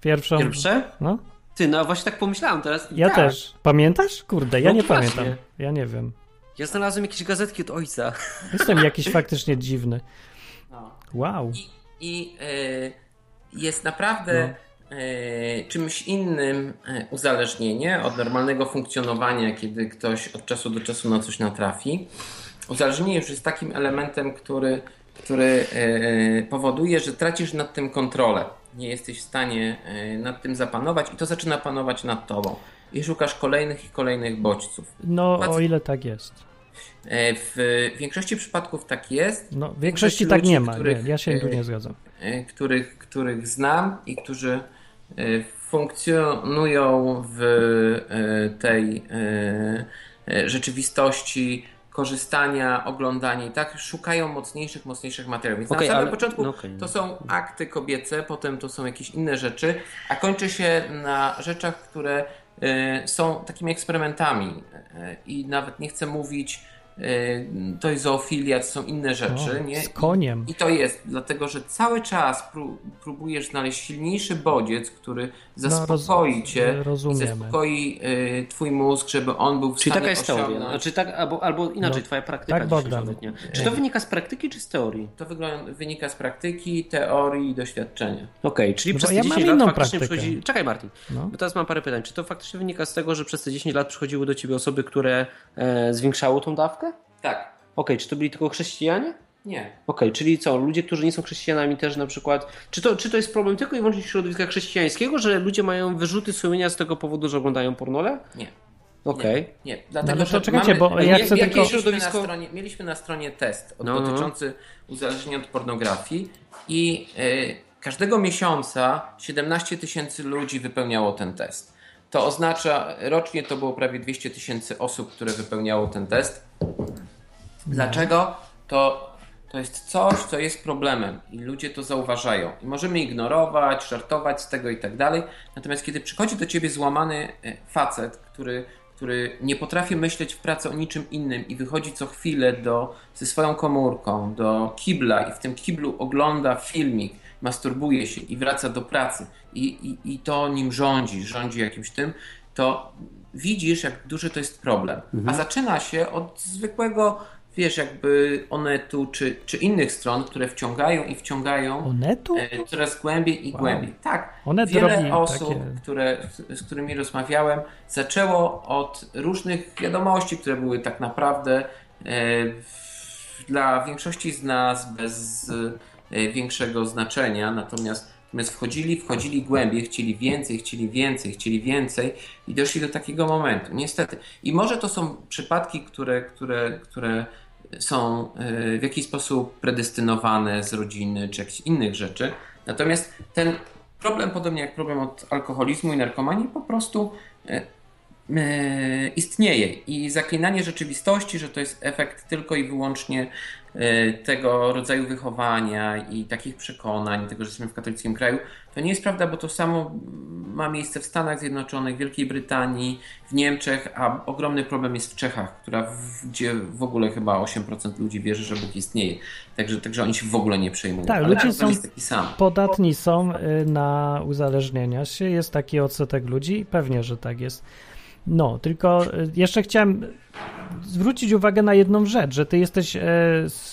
Speaker 1: Pierwszą.
Speaker 4: Pierwsze?
Speaker 1: No,
Speaker 4: Ty, no właśnie tak pomyślałem teraz.
Speaker 1: ja
Speaker 4: tak.
Speaker 1: też. Pamiętasz? Kurde, ja
Speaker 4: No
Speaker 1: nie
Speaker 4: właśnie.
Speaker 1: pamiętam. Ja nie wiem.
Speaker 4: Ja znalazłem jakieś gazetki od ojca. [LAUGHS]
Speaker 1: Jestem jakiś faktycznie dziwny.
Speaker 3: No.
Speaker 1: Wow.
Speaker 3: I, i e, jest naprawdę e, czymś innym e, uzależnienie od normalnego funkcjonowania, kiedy ktoś od czasu do czasu na coś natrafi. Uzależnienie już jest takim elementem, który, który e, powoduje, że tracisz nad tym kontrolę. Nie jesteś w stanie e, nad tym zapanować i to zaczyna panować nad tobą. I szukasz kolejnych i kolejnych bodźców.
Speaker 1: No, o ile tak jest.
Speaker 3: E, W większości przypadków tak jest.
Speaker 1: No, w większości tak
Speaker 3: ludzi,
Speaker 1: nie ma.
Speaker 3: których,
Speaker 1: nie, ja się tu
Speaker 3: e,
Speaker 1: nie zgadzam.
Speaker 3: E, których, których znam i którzy e, funkcjonują w e, tej rzeczywistości korzystania, oglądania i tak szukają mocniejszych, mocniejszych materiałów. Więc
Speaker 4: Okej,
Speaker 3: na samym
Speaker 4: ale-
Speaker 3: początku
Speaker 4: no okej.
Speaker 3: to są akty kobiece, potem to są jakieś inne rzeczy, a kończy się na rzeczach, które są takimi eksperymentami i nawet nie chcę mówić y, to jest zoofilia, to są inne rzeczy.
Speaker 1: O,
Speaker 3: nie?
Speaker 1: z koniem.
Speaker 3: I to jest, dlatego że cały czas pró- próbujesz znaleźć silniejszy bodziec, który zaspokoi
Speaker 1: roz-
Speaker 3: cię zaspokoi y, twój mózg, żeby on był w
Speaker 4: Czyli
Speaker 3: stanie
Speaker 4: taka jest teoria.
Speaker 3: osiągnąć.
Speaker 4: Znaczy tak, albo, albo inaczej,
Speaker 1: No,
Speaker 4: twoja praktyka
Speaker 1: tak, Bogdan.
Speaker 4: Czy to wynika z praktyki, czy z teorii?
Speaker 3: To wygląda, wynika z praktyki, teorii i doświadczenia.
Speaker 4: Okej, czyli
Speaker 1: No
Speaker 4: przez te
Speaker 1: ja
Speaker 4: 10
Speaker 1: mam
Speaker 4: lat
Speaker 1: inną
Speaker 4: faktycznie
Speaker 1: praktykę.
Speaker 4: przychodzi... Czekaj Martin,
Speaker 1: No.
Speaker 4: bo teraz mam parę pytań. Czy to faktycznie wynika z tego, że przez te 10 lat przychodziły do ciebie osoby, które e, zwiększały tą dawkę?
Speaker 3: Tak.
Speaker 4: Okej, czy to byli tylko chrześcijanie?
Speaker 3: Nie.
Speaker 4: Okej, czyli co, ludzie, którzy nie są chrześcijanami też na przykład, czy to, czy to jest problem tylko i wyłącznie środowiska chrześcijańskiego, że ludzie mają wyrzuty sumienia z tego powodu, że oglądają pornole?
Speaker 3: Nie.
Speaker 4: Okej.
Speaker 3: Nie, dlatego
Speaker 1: ale to
Speaker 3: że
Speaker 1: czekajcie,
Speaker 3: mamy,
Speaker 1: bo
Speaker 3: nie-
Speaker 1: ja chcę
Speaker 3: nie-
Speaker 1: tylko-
Speaker 3: mieliśmy,
Speaker 4: Środowisko-
Speaker 3: na stronie, mieliśmy na stronie test od-
Speaker 4: No, no.
Speaker 3: dotyczący uzależnienia od pornografii i y, każdego miesiąca 17 tysięcy ludzi wypełniało ten test. To oznacza, rocznie to było prawie 200 tysięcy osób, które wypełniało ten test. Dlaczego? To, to jest coś, co jest problemem i ludzie to zauważają. I możemy ignorować, żartować z tego i tak dalej. Natomiast kiedy przychodzi do ciebie złamany e, facet, który, który nie potrafi myśleć w pracy o niczym innym i wychodzi co chwilę do, ze swoją komórką do kibla i w tym kiblu ogląda filmik, masturbuje się i wraca do pracy i, i, i to nim rządzi, rządzi jakimś tym, to widzisz, jak duży to jest problem. A zaczyna się od zwykłego, wiesz, jakby Onetu czy, czy innych stron, które wciągają i wciągają
Speaker 1: Onetu?
Speaker 3: e, coraz głębiej i
Speaker 1: Wow.
Speaker 3: głębiej. Tak,
Speaker 1: Onet
Speaker 3: wiele
Speaker 1: robi
Speaker 3: osób,
Speaker 1: takie-
Speaker 3: które, z którymi rozmawiałem, zaczęło od różnych wiadomości, które były tak naprawdę e, dla większości z nas bez e, większego znaczenia, natomiast Natomiast wchodzili, wchodzili głębiej, chcieli więcej, chcieli więcej, chcieli więcej i doszli do takiego momentu. Niestety. I może to są przypadki, które, które, które są e, w jakiś sposób predestynowane z rodziny czy jakichś innych rzeczy. Natomiast ten problem, podobnie jak problem od alkoholizmu i narkomanii, po prostu e, istnieje. I zaklinanie rzeczywistości, że to jest efekt tylko i wyłącznie e, tego rodzaju wychowania i takich przekonań, tego, że jesteśmy w katolickim kraju, to nie jest prawda, bo to samo ma miejsce w Stanach Zjednoczonych, Wielkiej Brytanii, w Niemczech, a ogromny problem jest w Czechach, która w, gdzie w ogóle chyba 8% ludzi wierzy, że Bóg istnieje. Także, także oni się w ogóle nie przejmują.
Speaker 1: Tak,
Speaker 3: Ale
Speaker 1: ludzie są-. Podatni są y, na uzależnienia się, jest taki odsetek ludzi i pewnie, że tak jest. No, tylko y, jeszcze chciałem zwrócić uwagę na jedną rzecz, że ty jesteś, e,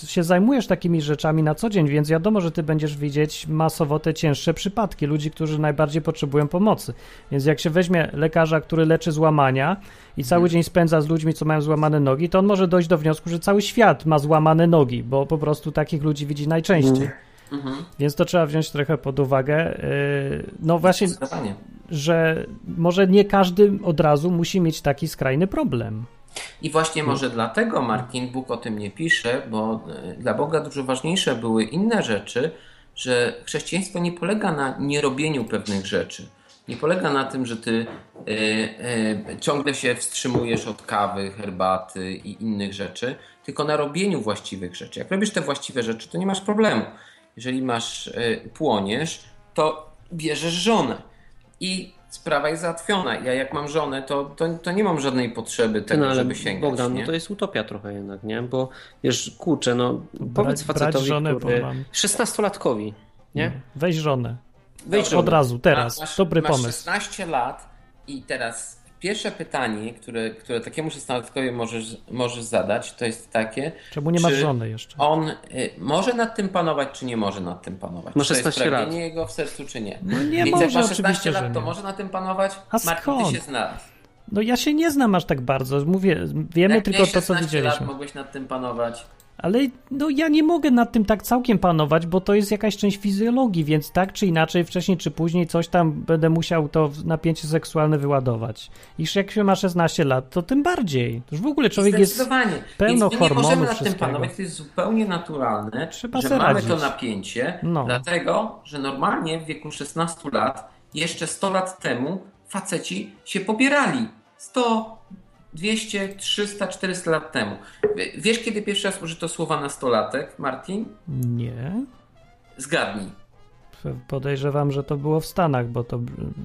Speaker 1: się zajmujesz takimi rzeczami na co dzień, więc wiadomo, że ty będziesz widzieć masowo te cięższe przypadki ludzi, którzy najbardziej potrzebują pomocy. Więc jak się weźmie lekarza, który leczy złamania i cały dzień spędza z ludźmi, co mają złamane nogi, to on może dojść do wniosku, że cały świat ma złamane nogi, bo po prostu takich ludzi widzi najczęściej.
Speaker 3: Mhm.
Speaker 1: Więc to trzeba wziąć trochę pod uwagę. Yy, No właśnie, że może nie każdy od razu musi mieć taki skrajny problem.
Speaker 3: I właśnie może dlatego Martin Bóg o tym nie pisze, bo e, dla Boga dużo ważniejsze były inne rzeczy, że chrześcijaństwo nie polega na nierobieniu pewnych rzeczy. Nie polega na tym, że ty e, e, ciągle się wstrzymujesz od kawy, herbaty i innych rzeczy, tylko na robieniu właściwych rzeczy. Jak robisz te właściwe rzeczy, to nie masz problemu. Jeżeli masz e, płoniesz, to bierzesz żonę i sprawa jest załatwiona. Ja jak mam żonę, to, to, to nie mam żadnej potrzeby tego,
Speaker 4: no, ale
Speaker 3: żeby sięgać.
Speaker 4: Bogdan,
Speaker 3: nie?
Speaker 4: no to jest utopia trochę jednak, nie? Bo wiesz, kurczę, no powiedz
Speaker 1: brać
Speaker 4: facetowi,
Speaker 1: żonę, bo
Speaker 4: który...
Speaker 1: mam-
Speaker 4: 16-latkowi, nie?
Speaker 1: Weź żonę.
Speaker 4: Wejdź
Speaker 1: Od
Speaker 4: żonę.
Speaker 1: razu, teraz.
Speaker 3: Masz,
Speaker 1: Dobry
Speaker 3: masz
Speaker 1: pomysł.
Speaker 3: 16 lat i teraz pierwsze pytanie, które, które takiemu 16-latkowi możesz, możesz zadać, to jest takie,
Speaker 1: Czemu nie masz żony jeszcze?
Speaker 3: on y, może nad tym panować, czy nie może nad tym panować?
Speaker 4: Ma
Speaker 3: Czy to jest
Speaker 4: 16 lat.
Speaker 3: pragnienie jego w sercu, czy nie?
Speaker 1: No nie
Speaker 3: Więc
Speaker 1: może,
Speaker 3: jak ma 16
Speaker 1: oczywiście, że
Speaker 3: lat, to
Speaker 1: nie.
Speaker 3: może na tym panować?
Speaker 1: A
Speaker 3: Martin,
Speaker 1: skąd?
Speaker 3: ty się znalazł.
Speaker 1: No ja się nie znam aż tak bardzo. Mówię, wiemy
Speaker 3: Jak
Speaker 1: tylko to, co
Speaker 3: 16
Speaker 1: widzieliśmy.
Speaker 3: lat, mogłeś nad tym panować.
Speaker 1: Ale no ja nie mogę nad tym tak całkiem panować, bo to jest jakaś część fizjologii, więc tak czy inaczej, wcześniej czy później coś tam będę musiał to napięcie seksualne wyładować. I jak się ma 16 lat, to tym bardziej. To już w ogóle człowiek jest... Pełno
Speaker 3: Więc my nie możemy nad tym panować, to jest zupełnie naturalne,
Speaker 1: Trzeba
Speaker 3: że mamy
Speaker 1: radzić.
Speaker 3: to napięcie,
Speaker 1: No.
Speaker 3: dlatego, że normalnie w wieku 16 lat, jeszcze 100 lat temu, faceci się pobierali. 100, 200, 300, 400 lat temu. Wiesz, kiedy pierwszy raz użyto słowa nastolatek, Martin?
Speaker 1: Nie.
Speaker 3: Zgadnij.
Speaker 1: Podejrzewam, że to było w Stanach, bo to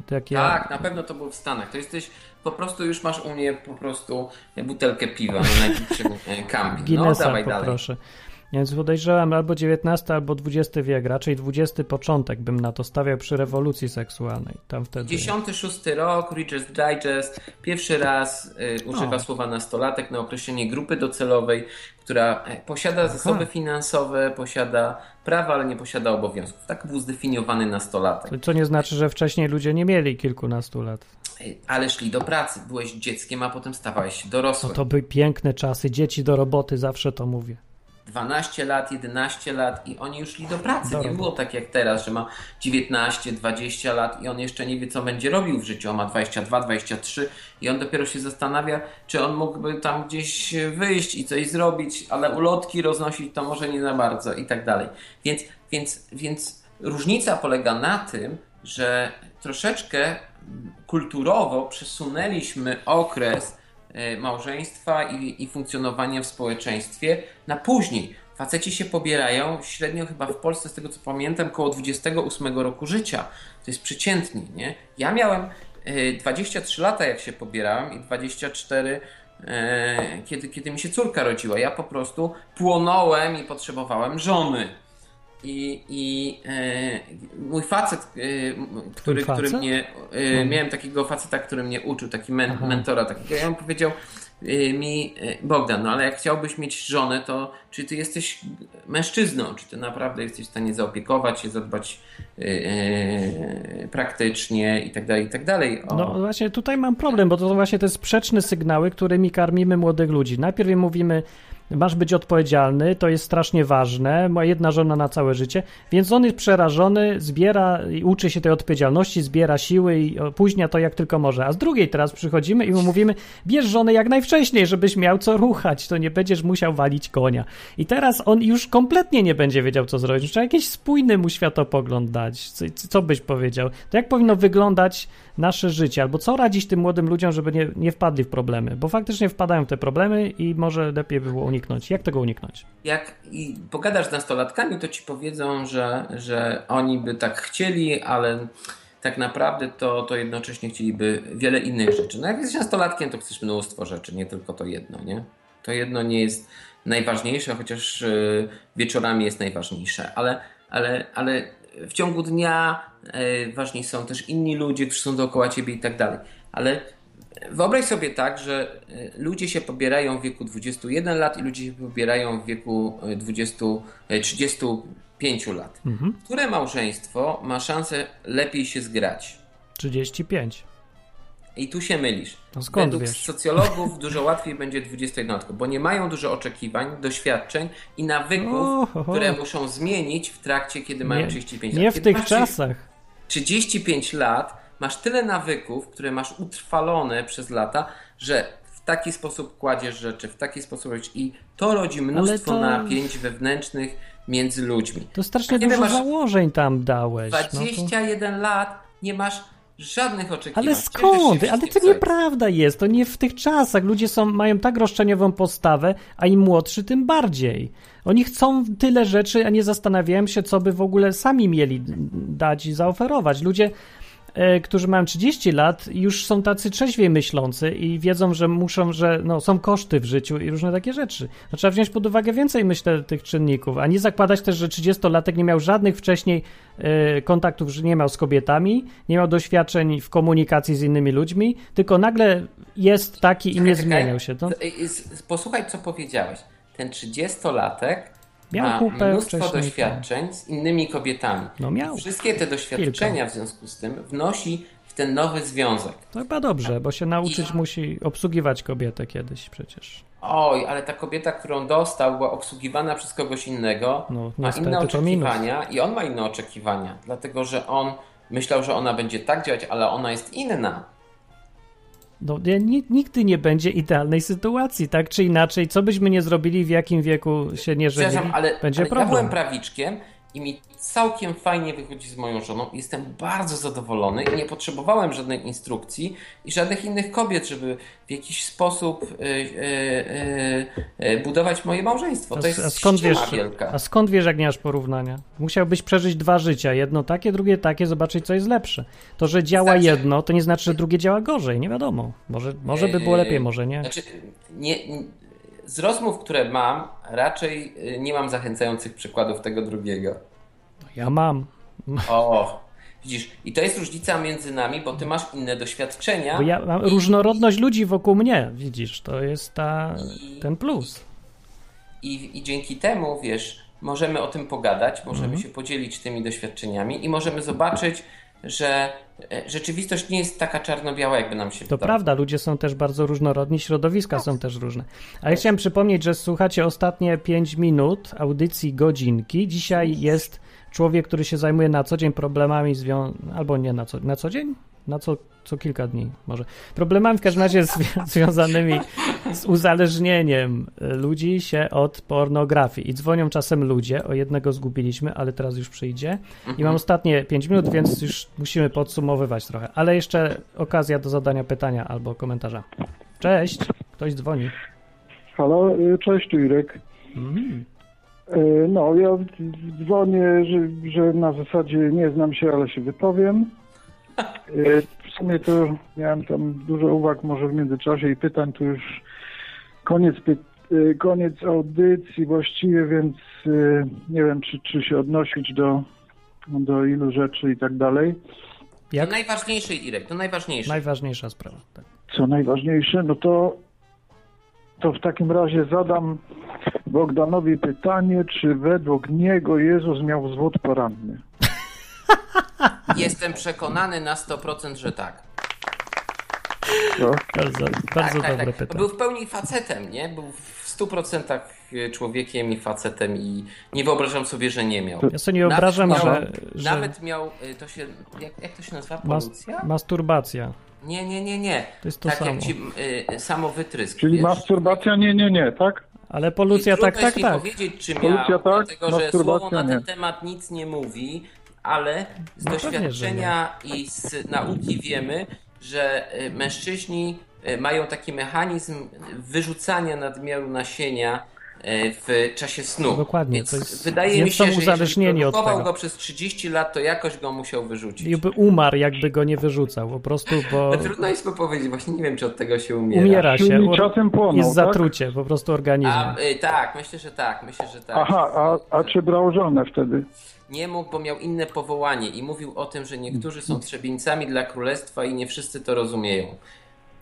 Speaker 1: takie...
Speaker 3: Tak, na pewno to było w Stanach. To jesteś, po prostu już masz u mnie po prostu butelkę piwa na najbliższym e, camping. No, dawaj
Speaker 1: poproszę.
Speaker 3: dalej.
Speaker 1: Więc podejrzewam albo XIX, albo XX wiek, raczej XX początek bym na to stawiał przy rewolucji seksualnej. Tam wtedy...
Speaker 3: 96 rok, Reader's Digest, pierwszy raz y, używa
Speaker 1: O.
Speaker 3: słowa nastolatek na określenie grupy docelowej, która e, posiada zasoby finansowe, posiada prawa, ale nie posiada obowiązków. Tak był zdefiniowany nastolatek.
Speaker 1: Co nie znaczy, że wcześniej ludzie nie mieli kilkunastu lat.
Speaker 3: Ej, Ale szli do pracy, byłeś dzieckiem, a potem stawałeś się dorosłym.
Speaker 1: No to były piękne czasy, dzieci do roboty, zawsze to mówię.
Speaker 3: 12 lat, 11 lat i oni już szli do pracy.
Speaker 1: Do
Speaker 3: nie było tak jak teraz, że ma 19, 20 lat i on jeszcze nie wie, co będzie robił w życiu. On ma 22, 23 i on dopiero się zastanawia, czy on mógłby tam gdzieś wyjść i coś zrobić, ale ulotki roznosić to może nie za bardzo i tak dalej. Więc, więc, więc różnica polega na tym, że troszeczkę kulturowo przesunęliśmy okres małżeństwa i, i funkcjonowania w społeczeństwie na później. Faceci się pobierają średnio chyba w Polsce, z tego co pamiętam, koło 28 roku życia. To jest przeciętnie, nie? Ja miałem e, 23 lata, jak się pobierałem i 24 e, kiedy, kiedy mi się córka rodziła. Ja po prostu płonąłem i potrzebowałem żony. I, i e, mój facet, e, który,
Speaker 1: Twój
Speaker 3: który
Speaker 1: facet?
Speaker 3: mnie. E, miałem takiego faceta, który mnie uczył, taki men, mentora takiego. Ja mu powiedział e, mi, e, Bogdan, no ale jak chciałbyś mieć żonę, to czy ty jesteś mężczyzną? Czy ty naprawdę jesteś w stanie zaopiekować się, zadbać e, praktycznie i tak dalej, i tak dalej.
Speaker 1: No właśnie tutaj mam problem, bo to są właśnie te sprzeczne sygnały, którymi karmimy młodych ludzi. Najpierw im mówimy, masz być odpowiedzialny, to jest strasznie ważne, ma jedna żona na całe życie, więc on jest przerażony, zbiera uczy się tej odpowiedzialności, zbiera siły i opóźnia to jak tylko może. A z drugiej teraz przychodzimy i mu mówimy, bierz żonę jak najwcześniej, żebyś miał co ruchać, to nie będziesz musiał walić konia. I teraz on już kompletnie nie będzie wiedział, co zrobić. Trzeba jakiś spójny mu światopogląd dać. Co, co byś powiedział? To jak powinno wyglądać nasze życie? Albo co radzić tym młodym ludziom, żeby nie, nie wpadli w problemy? Bo faktycznie wpadają w te problemy i może lepiej by było uniknąć. Jak tego uniknąć?
Speaker 3: jak pogadasz z nastolatkami, to ci powiedzą, że, że oni by tak chcieli, ale tak naprawdę to, to jednocześnie chcieliby wiele innych rzeczy. No jak jesteś nastolatkiem, to chcesz mnóstwo rzeczy, nie tylko to jedno, nie? To jedno nie jest najważniejsze, chociaż y, wieczorami jest najważniejsze, ale, ale, ale w ciągu dnia y, ważni są też inni ludzie, którzy są dookoła ciebie i tak dalej. Ale Wyobraź sobie tak, że y, ludzie się pobierają w wieku 21 lat i ludzie się pobierają w wieku y, 20, y, 35 lat.
Speaker 1: Mhm.
Speaker 3: Które małżeństwo ma szansę lepiej się zgrać?
Speaker 1: 35.
Speaker 3: I tu się mylisz.
Speaker 1: No skąd
Speaker 3: Według
Speaker 1: wiesz?
Speaker 3: socjologów [LAUGHS] dużo łatwiej będzie 21 bo nie mają dużo oczekiwań, doświadczeń i nawyków, które muszą zmienić w trakcie, kiedy mają
Speaker 1: Nie,
Speaker 3: 35 lat.
Speaker 1: nie w
Speaker 3: Kiedy
Speaker 1: tych czasach.
Speaker 3: 35 lat, masz tyle nawyków, które masz utrwalone przez lata, że w taki sposób kładziesz rzeczy, w taki sposób robisz i to rodzi mnóstwo
Speaker 1: to-
Speaker 3: napięć wewnętrznych między ludźmi.
Speaker 1: To strasznie
Speaker 3: A
Speaker 1: dużo założeń tam dałeś. No to...
Speaker 3: 21 lat, nie masz żadnych oczekiwań.
Speaker 1: Ale skąd? Ale to nieprawda jest. To nie w tych czasach. Ludzie są, mają tak roszczeniową postawę, a im młodszy, tym bardziej. Oni chcą tyle rzeczy, a nie zastanawiają się, co by w ogóle sami mieli dać i zaoferować. Ludzie, którzy mają 30 lat, już są tacy trzeźwiej myślący i wiedzą, że muszą, że no, są koszty w życiu i różne takie rzeczy. No, trzeba wziąć pod uwagę więcej, myślę, tych czynników, a nie zakładać też, że 30-latek nie miał żadnych wcześniej e, kontaktów, że nie miał z kobietami, nie miał doświadczeń w komunikacji z innymi ludźmi, tylko nagle jest taki i nie zmieniał się. To
Speaker 3: Z- z- Posłuchaj, co powiedziałeś. Ten 30-latek
Speaker 1: Miał
Speaker 3: ma
Speaker 1: kupę
Speaker 3: mnóstwo
Speaker 1: wcześniej,
Speaker 3: doświadczeń z innymi kobietami.
Speaker 1: No miał.
Speaker 3: Wszystkie te doświadczenia w związku z tym wnosi w ten nowy związek.
Speaker 1: to chyba dobrze, bo się nauczyć
Speaker 3: I-
Speaker 1: musi obsługiwać kobietę kiedyś przecież.
Speaker 3: Oj, ale ta kobieta, którą dostał, była obsługiwana przez kogoś innego,
Speaker 1: No,
Speaker 3: ma inne oczekiwania i on ma inne oczekiwania, dlatego że on myślał, że ona będzie tak działać, ale ona jest inna.
Speaker 1: No, nigdy nie będzie idealnej sytuacji, tak czy inaczej. Co byśmy nie zrobili, w jakim wieku się nie
Speaker 3: Przepraszam, ale,
Speaker 1: będzie
Speaker 3: ale ja
Speaker 1: problem.
Speaker 3: byłem prawiczkiem i mi całkiem fajnie wychodzi z moją żoną. Jestem bardzo zadowolony i nie potrzebowałem żadnej instrukcji i żadnych innych kobiet, żeby w jakiś sposób y, y, y, budować moje małżeństwo. To jest
Speaker 1: a, skąd wiesz,
Speaker 3: wielka.
Speaker 1: a skąd wiesz, jak nie masz porównania? Musiałbyś przeżyć dwa życia. Jedno takie, drugie takie, zobaczyć, co jest lepsze. To, że działa
Speaker 3: Znaczy-
Speaker 1: jedno, to nie znaczy, że drugie działa gorzej. Nie wiadomo. Może, może by było
Speaker 3: Yy,
Speaker 1: lepiej, może nie.
Speaker 3: Znaczy, nie, z rozmów, które mam, raczej y, nie mam zachęcających przykładów tego drugiego.
Speaker 1: Ja mam.
Speaker 3: O, widzisz, i to jest różnica między nami, bo ty masz inne doświadczenia.
Speaker 1: Bo ja mam różnorodność ludzi wokół mnie, widzisz, to jest ta, ten plus.
Speaker 3: I, I dzięki temu, wiesz, możemy o tym pogadać, możemy
Speaker 1: Mhm.
Speaker 3: się podzielić tymi doświadczeniami i możemy zobaczyć, że e, rzeczywistość nie jest taka czarno-biała, jakby nam się
Speaker 1: To
Speaker 3: wydawało.
Speaker 1: prawda, ludzie są też bardzo różnorodni, środowiska są też różne. A ja chciałem przypomnieć, że słuchacie ostatnie 5 minut audycji godzinki. Dzisiaj jest człowiek, który się zajmuje na co dzień problemami albo nie na co, na co dzień? Na co, co kilka dni może. Problemami w każdym razie zwi- [LAUGHS] związanymi z uzależnieniem ludzi się od pornografii. I dzwonią czasem ludzie, o jednego zgubiliśmy, ale teraz już przyjdzie. I mam ostatnie 5 minut, więc już musimy podsumowywać trochę. Ale jeszcze okazja do zadania pytania albo komentarza. Cześć, ktoś dzwoni.
Speaker 7: Halo, y, cześć tu Irek.
Speaker 1: Mm.
Speaker 7: Y, No, ja dzwonię, że, że na zasadzie nie znam się, ale się wypowiem. Y, W sumie to miałem tam dużo uwag może w międzyczasie i pytań, to już koniec, py- y, koniec audycji właściwie, więc y, nie wiem, czy, czy się odnosić do, do ilu rzeczy i tak dalej.
Speaker 1: Jak?
Speaker 3: To najważniejsze, Irek, to najważniejsze.
Speaker 1: Najważniejsza sprawa. Tak.
Speaker 7: Co najważniejsze, no to, to w takim razie zadam Bogdanowi pytanie, czy według niego Jezus miał zwód poranny.
Speaker 3: Jestem przekonany na 100%, że tak.
Speaker 7: Co?
Speaker 1: Bardzo,
Speaker 3: Tak,
Speaker 1: bardzo
Speaker 3: tak,
Speaker 1: dobre
Speaker 3: tak.
Speaker 1: pytanie.
Speaker 3: Był w pełni facetem, nie? Był w 100% człowiekiem i facetem i nie wyobrażam sobie, że nie miał.
Speaker 1: Ja sobie nie wyobrażam,
Speaker 3: nawet miał,
Speaker 1: że, że
Speaker 3: Nawet miał, y, to się, jak, jak to się nazywa?
Speaker 1: mas,
Speaker 3: Polucja?
Speaker 1: masturbacja.
Speaker 3: Nie, nie, nie, nie.
Speaker 1: To jest to
Speaker 3: tak
Speaker 1: samo.
Speaker 3: jak ci y, samowytrysk,
Speaker 7: Czyli
Speaker 3: wiesz?
Speaker 7: masturbacja? Nie, nie, nie, tak?
Speaker 1: Ale polucja tak, tak, tak.
Speaker 3: powiedzieć, czy miał,
Speaker 7: Polucja tak,
Speaker 3: dlatego że słowo na ten
Speaker 7: nie.
Speaker 3: temat nic nie mówi, ale z
Speaker 1: No
Speaker 3: doświadczenia i z nauki wiemy, że y, mężczyźni y, mają taki mechanizm wyrzucania nadmiaru nasienia y, w czasie snu.
Speaker 1: Dokładnie,
Speaker 3: Więc
Speaker 1: to jest-
Speaker 3: wydaje mi
Speaker 1: są
Speaker 3: się, że
Speaker 1: uzależnieni
Speaker 3: jeżeli
Speaker 1: od tego.
Speaker 3: go przez 30 lat, to jakoś go musiał wyrzucić.
Speaker 1: I by umarł, jakby go nie wyrzucał, po prostu, bo
Speaker 3: No, trudno jest powiedzieć, właśnie nie wiem, czy od tego się umiera.
Speaker 1: umiera się.
Speaker 7: Czyli
Speaker 1: ur-
Speaker 7: czasem płonął,
Speaker 1: Jest
Speaker 7: tak?
Speaker 1: zatrucie po prostu organizmu.
Speaker 3: A, y, tak, myślę, że tak, myślę, że tak.
Speaker 7: Aha, a, a czy brał żonę wtedy?
Speaker 3: Nie mógł, bo miał inne powołanie i mówił o tym, że niektórzy są trzebieńcami dla królestwa i nie wszyscy to rozumieją.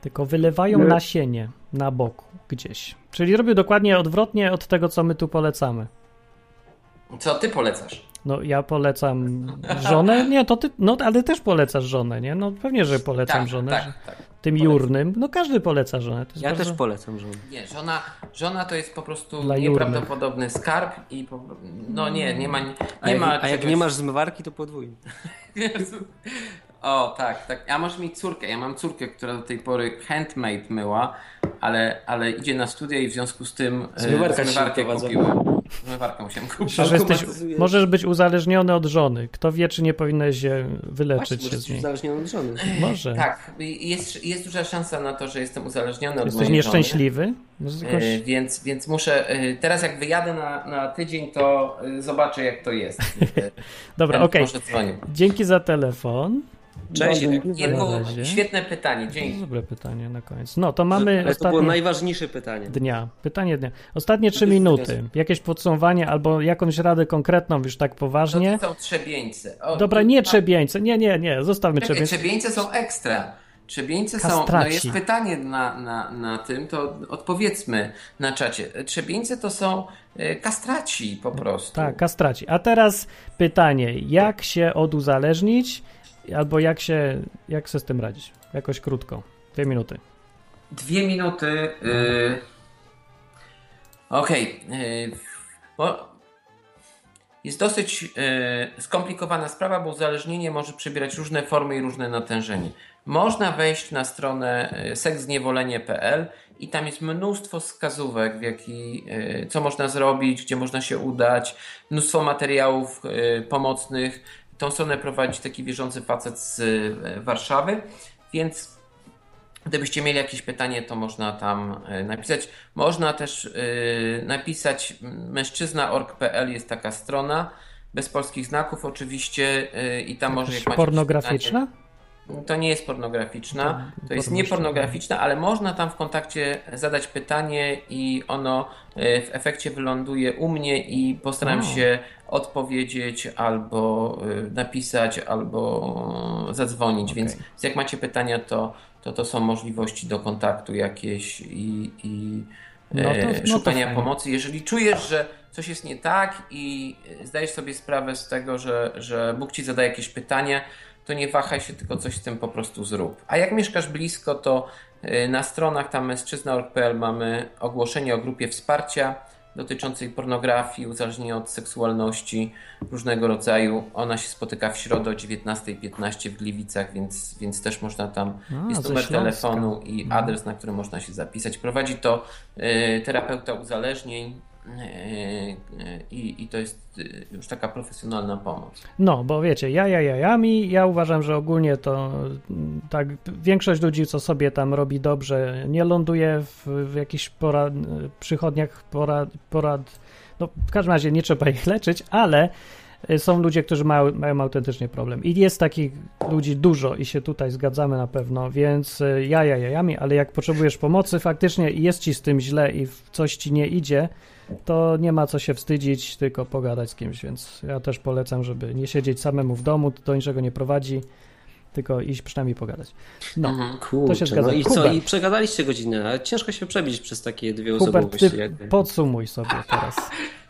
Speaker 1: Tylko wylewają
Speaker 7: Nie.
Speaker 1: nasienie na boku gdzieś. Czyli robią dokładnie odwrotnie od tego, co my tu polecamy.
Speaker 3: Co ty polecasz?
Speaker 1: No ja polecam żonę? Nie, to ty, no ale też polecasz żonę, nie? No pewnie, że polecam
Speaker 3: tak,
Speaker 1: żonę.
Speaker 3: tak, tak.
Speaker 1: Tym
Speaker 3: polecam.
Speaker 1: jurnym. No każdy poleca żonę. To jest
Speaker 4: Ja
Speaker 1: bardzo...
Speaker 4: też polecam żonę.
Speaker 3: Nie, żona, żona to jest po prostu
Speaker 1: Dla
Speaker 3: nieprawdopodobny skarb i po, no nie, nie ma, nie,
Speaker 4: A jak,
Speaker 3: ma
Speaker 4: a jak nie masz zmywarki, to podwójnie. [LAUGHS]
Speaker 3: O, tak, tak. A możesz mieć córkę. Ja mam córkę, która do tej pory handmade myła, ale, ale idzie na studia i w związku z tym e, zmywarkę
Speaker 4: doprowadza.
Speaker 3: Zmywarkę musiałem kupić.
Speaker 1: Że jesteś, możesz być uzależniony od żony. Kto wie, czy nie powinieneś się wyleczyć
Speaker 4: Właśnie,
Speaker 1: się
Speaker 4: możesz
Speaker 1: z
Speaker 4: być
Speaker 1: niej.
Speaker 4: uzależniony od żony.
Speaker 1: Może.
Speaker 3: Tak, jest, jest duża szansa na to, że jestem uzależniony od
Speaker 1: Jesteś
Speaker 3: mojej
Speaker 1: nieszczęśliwy? Może
Speaker 3: Żony.
Speaker 1: jakoś...
Speaker 3: E, Więc, więc muszę. e, Teraz, jak wyjadę na, na tydzień, to e, zobaczę, jak to jest. [LAUGHS] E,
Speaker 1: Dobra, okej.
Speaker 3: Dzwonił.
Speaker 1: Dzięki za telefon.
Speaker 4: Cześć.
Speaker 1: Razie.
Speaker 3: świetne pytanie, dzięki.
Speaker 1: Dobre pytanie na koniec. No, to mamy
Speaker 4: Ale to było
Speaker 1: ostatnie
Speaker 4: najważniejsze pytanie.
Speaker 1: dnia. Pytanie dnia. Ostatnie trzy minuty. Jakieś podsumowanie albo jakąś radę konkretną, już tak
Speaker 3: To
Speaker 1: poważnie.
Speaker 3: są trzebieńce. O,
Speaker 1: Dobra, nie trzebieńce. Nie, nie, nie. Zostawmy
Speaker 3: Czekaj,
Speaker 1: trzebieńce.
Speaker 3: trzebieńce są ekstra. Trzebieńce są. No
Speaker 1: Kastraci.
Speaker 3: jest pytanie na, na, na tym, to odpowiedzmy na czacie. Trzebieńce to są e, kastraci po prostu.
Speaker 1: Tak, kastraci. A teraz pytanie. Jak się oduzależnić albo jak się, jak się z tym radzić? Jakoś krótko. Dwie minuty.
Speaker 3: Dwie minuty. y, Okej. y, bo jest dosyć y, skomplikowana sprawa, bo uzależnienie może przybierać różne formy i różne natężenie. Można wejść na stronę e, seksniewolenie.pl i tam jest mnóstwo wskazówek, w jaki, e, co można zrobić, gdzie można się udać, mnóstwo materiałów pomocnych. Tą stronę prowadzi taki wierzący facet z e, Warszawy, więc gdybyście mieli jakieś pytanie, to można tam e, napisać. Można też e, napisać mężczyzna.org.pl jest taka strona, bez polskich znaków oczywiście i tam może jak
Speaker 1: pornograficzna?
Speaker 3: to nie jest pornograficzna,
Speaker 1: To
Speaker 3: to jest
Speaker 1: porno
Speaker 3: niepornograficzna, ale można tam w kontakcie zadać pytanie i ono w efekcie wyląduje u mnie i postaram się odpowiedzieć albo e, napisać, albo zadzwonić,
Speaker 1: Okej.
Speaker 3: więc jak macie pytania, to, to to są możliwości do kontaktu jakieś i, i
Speaker 1: No to-
Speaker 3: e,
Speaker 1: no
Speaker 3: szukania
Speaker 1: fajnie.
Speaker 3: pomocy. Jeżeli czujesz, że coś jest nie tak i zdajesz sobie sprawę z tego, że, że Bóg ci zadaje jakieś pytania, to nie wahaj się, tylko coś z tym po prostu zrób. A jak mieszkasz blisko, to y, na stronach tam mężczyzna.org.pl mamy ogłoszenie o grupie wsparcia dotyczącej pornografii, uzależnienia od seksualności różnego rodzaju. Ona się spotyka w środę o 19.15 w Gliwicach, więc, więc też można tam,
Speaker 1: A,
Speaker 3: jest numer telefonu i
Speaker 1: Mhm.
Speaker 3: adres, na który można się zapisać. Prowadzi to y, terapeuta uzależnień i, i to jest y, już taka profesjonalna pomoc.
Speaker 1: No, bo wiecie, ja, ja, jajami, ja uważam, że ogólnie to mm, tak, większość ludzi, co sobie tam robi dobrze, nie ląduje w, w jakichś porad, przychodniach porad, porad, no w każdym razie nie trzeba ich leczyć, ale y, są ludzie, którzy mają, mają autentycznie problem. I jest takich ludzi dużo i się tutaj zgadzamy na pewno, więc y, ja, ja, jajami, ale jak potrzebujesz pomocy faktycznie i jest ci z tym źle i coś ci nie idzie, to nie ma co się wstydzić, tylko pogadać z kimś, więc ja też polecam, żeby nie siedzieć samemu w domu, to do niczego nie prowadzi, tylko iść przynajmniej pogadać. No,
Speaker 3: Mhm.
Speaker 4: Kurczę,
Speaker 1: się zgadza.
Speaker 4: No i co? I przegadaliście godzinę, ale ciężko się przebić przez takie dwie osobowości.
Speaker 1: ty
Speaker 4: jakby.
Speaker 1: podsumuj sobie teraz.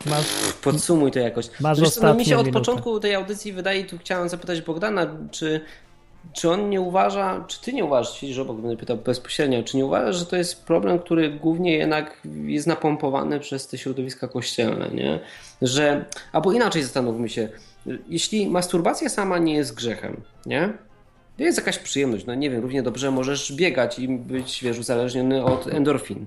Speaker 1: Masz,
Speaker 4: Podsumuj to jakoś.
Speaker 1: Masz
Speaker 4: co, no, mi się od
Speaker 1: minutę.
Speaker 4: początku tej audycji wydaje, tu chciałem zapytać Bogdana, czy, czy on nie uważa, czy ty nie uważasz, siedzisz obok, będę pytał bezpośrednio, czy nie uważasz, że to jest problem, który głównie jednak jest napompowany przez te środowiska kościelne, nie? Że, albo inaczej zastanówmy się, jeśli masturbacja sama nie jest grzechem, nie? To jest jakaś przyjemność, no nie wiem, równie dobrze możesz biegać i być, wiesz, uzależniony od endorfin.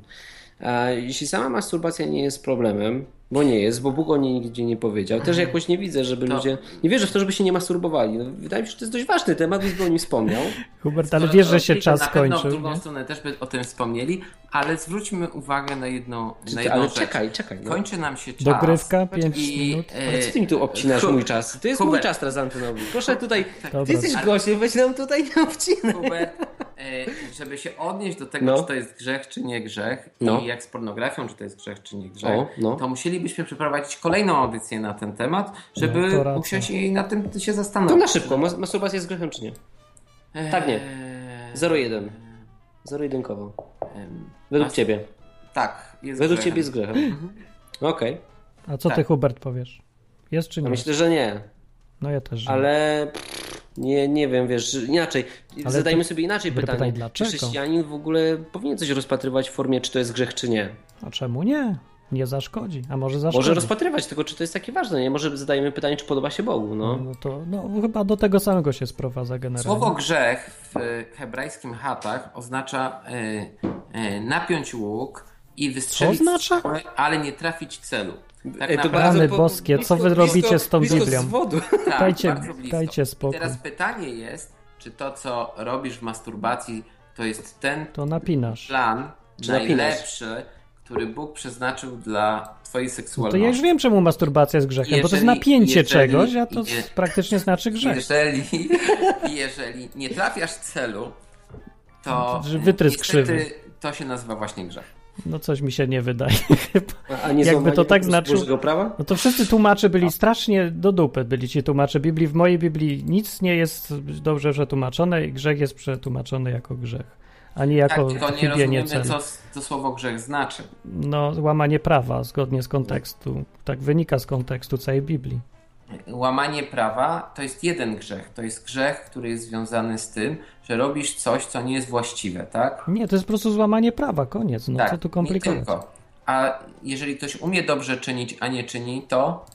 Speaker 4: A jeśli sama masturbacja nie jest problemem, bo nie jest, bo Bóg o niej nigdzie nie powiedział, też jakoś nie widzę, żeby
Speaker 3: To-
Speaker 4: ludzie. Nie wierzę w to, żeby się nie masturbowali. No, wydaje mi się, że to jest dość ważny temat, więc by o nim wspomniał. [LAUGHS]
Speaker 1: Hubert, ale wiesz, że się
Speaker 3: To
Speaker 1: czas
Speaker 3: na pewno w
Speaker 1: kończy.
Speaker 3: drugą
Speaker 1: nie?
Speaker 3: stronę też by o tym wspomnieli, ale zwróćmy uwagę na jedną,
Speaker 4: Czy
Speaker 3: na jedną
Speaker 4: ale
Speaker 3: rzecz.
Speaker 4: czekaj, czekaj. No.
Speaker 3: Kończy nam się czas.
Speaker 1: Dogrywka, pięć
Speaker 3: i,
Speaker 1: minut.
Speaker 3: e,
Speaker 4: Ale co ty mi tu obcinasz
Speaker 3: Hu-
Speaker 4: mój czas? To jest mój
Speaker 3: Hubert.
Speaker 4: czas teraz antynowy. Proszę tutaj.
Speaker 1: Dobra.
Speaker 4: Ty jesteś gościem, weź nam tutaj nie obcinaj.
Speaker 3: Hubert, e, żeby się odnieść do tego,
Speaker 4: No.
Speaker 3: czy to jest grzech, czy nie grzech,
Speaker 4: No.
Speaker 3: i jak z pornografią, czy to jest grzech, czy nie grzech,
Speaker 4: O, no.
Speaker 3: to musielibyśmy przeprowadzić kolejną audycję na ten temat, żeby
Speaker 1: No, to
Speaker 3: usiąść i nad tym się
Speaker 4: To
Speaker 3: zastanowić.
Speaker 4: na szybko. Mas- masturbacja jest grzechem czy nie?
Speaker 3: Eee,
Speaker 4: tak, nie. 0-1. Zero-jedynkowo.
Speaker 3: em,
Speaker 4: Według
Speaker 3: Mas-
Speaker 4: ciebie.
Speaker 3: Tak, jest
Speaker 4: Według
Speaker 3: grzechem.
Speaker 4: ciebie jest grzechem. Okej.
Speaker 1: A co ty,
Speaker 3: Tak.
Speaker 1: Hubert, powiesz? Jest czy nie?
Speaker 4: Myślę, że nie.
Speaker 1: No ja też.
Speaker 4: Ale pff, nie, nie wiem, wiesz, inaczej.
Speaker 1: Ale
Speaker 4: Zadajmy
Speaker 1: to-
Speaker 4: sobie inaczej
Speaker 1: dobre
Speaker 4: pytanie.
Speaker 1: pytanie,
Speaker 4: Czy
Speaker 1: dlaczego?
Speaker 4: chrześcijanin w ogóle powinien coś rozpatrywać w formie, czy to jest grzech, czy nie?
Speaker 1: A czemu nie? Nie zaszkodzi. A może zaszkodzi?
Speaker 4: Może rozpatrywać, tylko czy to jest takie ważne, nie? Może zadajemy pytanie, czy podoba się Bogu, no.
Speaker 1: No to no, chyba do tego samego się sprowadza generalnie.
Speaker 3: Słowo grzech w hebrajskim chatach oznacza e, e, napiąć łuk i wystrzelić,
Speaker 1: oznacza?
Speaker 3: ale nie trafić celu. Tak
Speaker 4: Ej, to
Speaker 3: naprawdę-
Speaker 1: Rany
Speaker 4: po-
Speaker 1: boskie, co wy robicie z tą Biblią?
Speaker 4: Z wodu. [LAUGHS]
Speaker 3: tak,
Speaker 1: Dajcie- dajcie spokój.
Speaker 3: I teraz pytanie jest, czy to, co robisz w masturbacji, to jest ten
Speaker 1: To napinasz.
Speaker 3: plan
Speaker 4: Czy napinasz?
Speaker 3: Który Bóg przeznaczył dla twojej
Speaker 1: No to
Speaker 3: seksualności.
Speaker 1: ja już wiem, czemu masturbacja jest grzechem, bo to jest
Speaker 3: Jeżeli-
Speaker 1: napięcie
Speaker 3: jeżeli-
Speaker 1: czegoś, a to
Speaker 3: je-
Speaker 1: praktycznie znaczy grzech.
Speaker 3: Jeżeli, [LAUGHS] jeżeli nie trafiasz celu, to
Speaker 1: Że wytrysk
Speaker 3: niestety
Speaker 1: krzywy.
Speaker 3: to się nazywa właśnie grzech.
Speaker 1: No coś mi się nie wydaje chyba.
Speaker 4: A- nie
Speaker 1: Jakby to tak znaczyło-
Speaker 4: prawa?
Speaker 1: No to wszyscy tłumacze byli strasznie do dupy, byli ci tłumacze Biblii. W mojej Biblii nic nie jest dobrze przetłumaczone i grzech jest przetłumaczony jako grzech, a nie jako
Speaker 3: Tak, tylko nie rozumiemy, co to słowo grzech znaczy.
Speaker 1: No, łamanie prawa zgodnie z kontekstu. Tak wynika z kontekstu całej Biblii.
Speaker 3: Łamanie prawa to jest jeden grzech. To jest grzech, który jest związany z tym, że robisz coś, co nie jest właściwe, tak?
Speaker 1: Nie, to jest po prostu złamanie prawa, koniec. No
Speaker 3: tak,
Speaker 1: co tu
Speaker 3: nie
Speaker 1: komplikować?
Speaker 3: tylko. A jeżeli ktoś umie dobrze czynić, a nie czyni, to,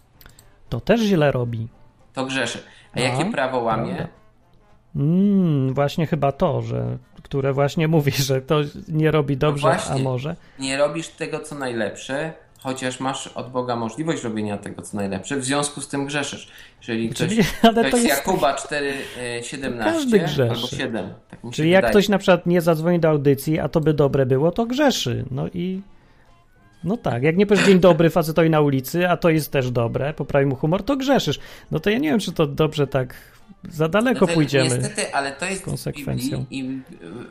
Speaker 1: To też źle robi.
Speaker 3: to grzeszy. A
Speaker 1: No,
Speaker 3: jakie prawo łamie?
Speaker 1: prawda. Mm, właśnie chyba to, że które właśnie mówi, [LAUGHS] że to nie robi dobrze, a
Speaker 3: właśnie.
Speaker 1: może.
Speaker 3: Nie robisz tego, co najlepsze, chociaż masz od Boga możliwość robienia tego, co najlepsze, w związku z tym grzeszysz. Jeżeli ktoś,
Speaker 1: Czyli, [LAUGHS] ale
Speaker 3: ktoś
Speaker 1: jest,
Speaker 3: Jakuba 4, e, 17
Speaker 1: Każdy grzeszy.
Speaker 3: albo 7, tak
Speaker 1: czyli jak
Speaker 3: wydaje.
Speaker 1: ktoś na przykład nie zadzwoni do audycji, a to by dobre było, to grzeszy. No i no tak, jak nie powiesz dzień dobry facetowi na ulicy, a to jest też dobre, poprawi mu humor, to grzeszysz. No to ja nie wiem, czy to dobrze tak za daleko
Speaker 3: Znaczy,
Speaker 1: pójdziemy.
Speaker 3: Niestety, ale to jest
Speaker 1: konsekwencją.
Speaker 3: Biblii i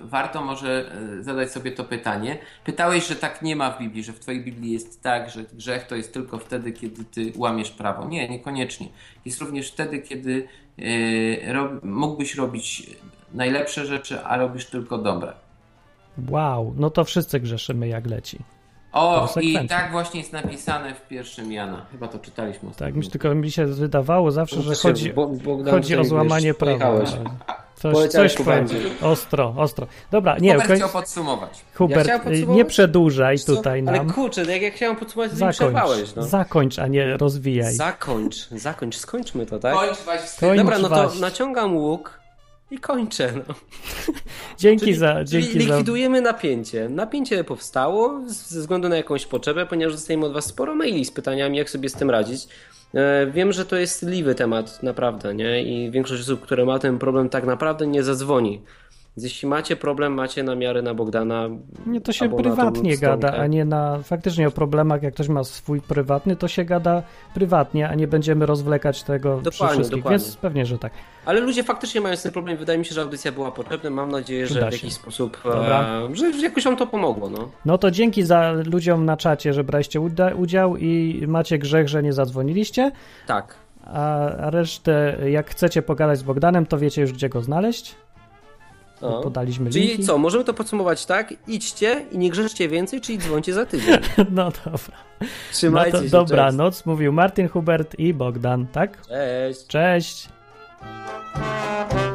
Speaker 3: warto może y, zadać sobie to pytanie. Pytałeś, że tak nie ma w Biblii, że w twojej Biblii jest tak, że grzech to jest tylko wtedy, kiedy ty łamiesz prawo. Nie, niekoniecznie. Jest również wtedy, kiedy y, rob, mógłbyś robić najlepsze rzeczy, a robisz tylko dobre.
Speaker 1: Wow, no to wszyscy grzeszymy jak leci.
Speaker 3: O, i tak właśnie jest napisane w pierwszym Jana. Chyba to czytaliśmy
Speaker 1: Tak,
Speaker 3: ostatnio.
Speaker 1: mi, tylko mi się wydawało zawsze, że chodzi,
Speaker 4: Bo- Bogdan,
Speaker 1: chodzi o złamanie prawa.
Speaker 4: pojechałeś. [LAUGHS]
Speaker 1: Coś, coś
Speaker 4: bandzie.
Speaker 1: Ostro, ostro. Dobra, nie,
Speaker 3: Hubert
Speaker 1: koń...
Speaker 3: chciał podsumować.
Speaker 1: Hubert,
Speaker 4: chciałem
Speaker 1: y,
Speaker 4: podsumować?
Speaker 1: nie przedłużaj
Speaker 4: Wiesz
Speaker 1: tutaj
Speaker 4: Ale
Speaker 1: nam.
Speaker 4: kurczę, jak ja chciałem podsumować, to
Speaker 1: Zakończ,
Speaker 4: przerwałeś. No.
Speaker 1: zakończ, a nie rozwijaj.
Speaker 4: Zakończ, zakończ, skończmy to, tak?
Speaker 3: Kończ
Speaker 4: Dobra, no to naciągam łuk i kończę. No.
Speaker 1: Dzięki
Speaker 4: Czyli,
Speaker 1: za,
Speaker 4: czyli
Speaker 1: dzięki za...
Speaker 4: likwidujemy napięcie. Napięcie powstało ze względu na jakąś potrzebę, ponieważ dostajemy od Was sporo maili z pytaniami, jak sobie z tym radzić. E, Wiem, że to jest liwy temat, naprawdę, nie? I większość osób, które ma ten problem, tak naprawdę nie zadzwoni. Więc jeśli macie problem, macie namiary na Bogdana.
Speaker 1: Nie, to się prywatnie gada, a nie na... Faktycznie o problemach, jak ktoś ma swój prywatny, to się gada prywatnie, a nie będziemy rozwlekać tego przy
Speaker 4: Dokładnie,
Speaker 1: wszystkich,
Speaker 4: dokładnie.
Speaker 1: więc pewnie, że tak.
Speaker 4: Ale ludzie faktycznie mają tym problem. Wydaje mi się, że audycja była potrzebna. Mam nadzieję, że w jakiś sposób, e, że jakoś wam to pomogło. No.
Speaker 1: No to dzięki za ludziom na czacie, że braliście udział i macie grzech, że nie zadzwoniliście,
Speaker 4: Tak.
Speaker 1: a resztę, jak chcecie pogadać z Bogdanem, to wiecie już, gdzie go znaleźć.
Speaker 4: No.
Speaker 1: Podaliśmy linki.
Speaker 4: Czyli co, możemy to podsumować tak? Idźcie i nie grzeszcie więcej, czyli dzwońcie za tydzień. [LAUGHS]
Speaker 1: No dobra. No
Speaker 4: Trzymajcie
Speaker 1: to
Speaker 4: się.
Speaker 1: dobranoc, mówił Martin Hubert i Bogdan, tak?
Speaker 4: Cześć. cześć.
Speaker 1: Cześć.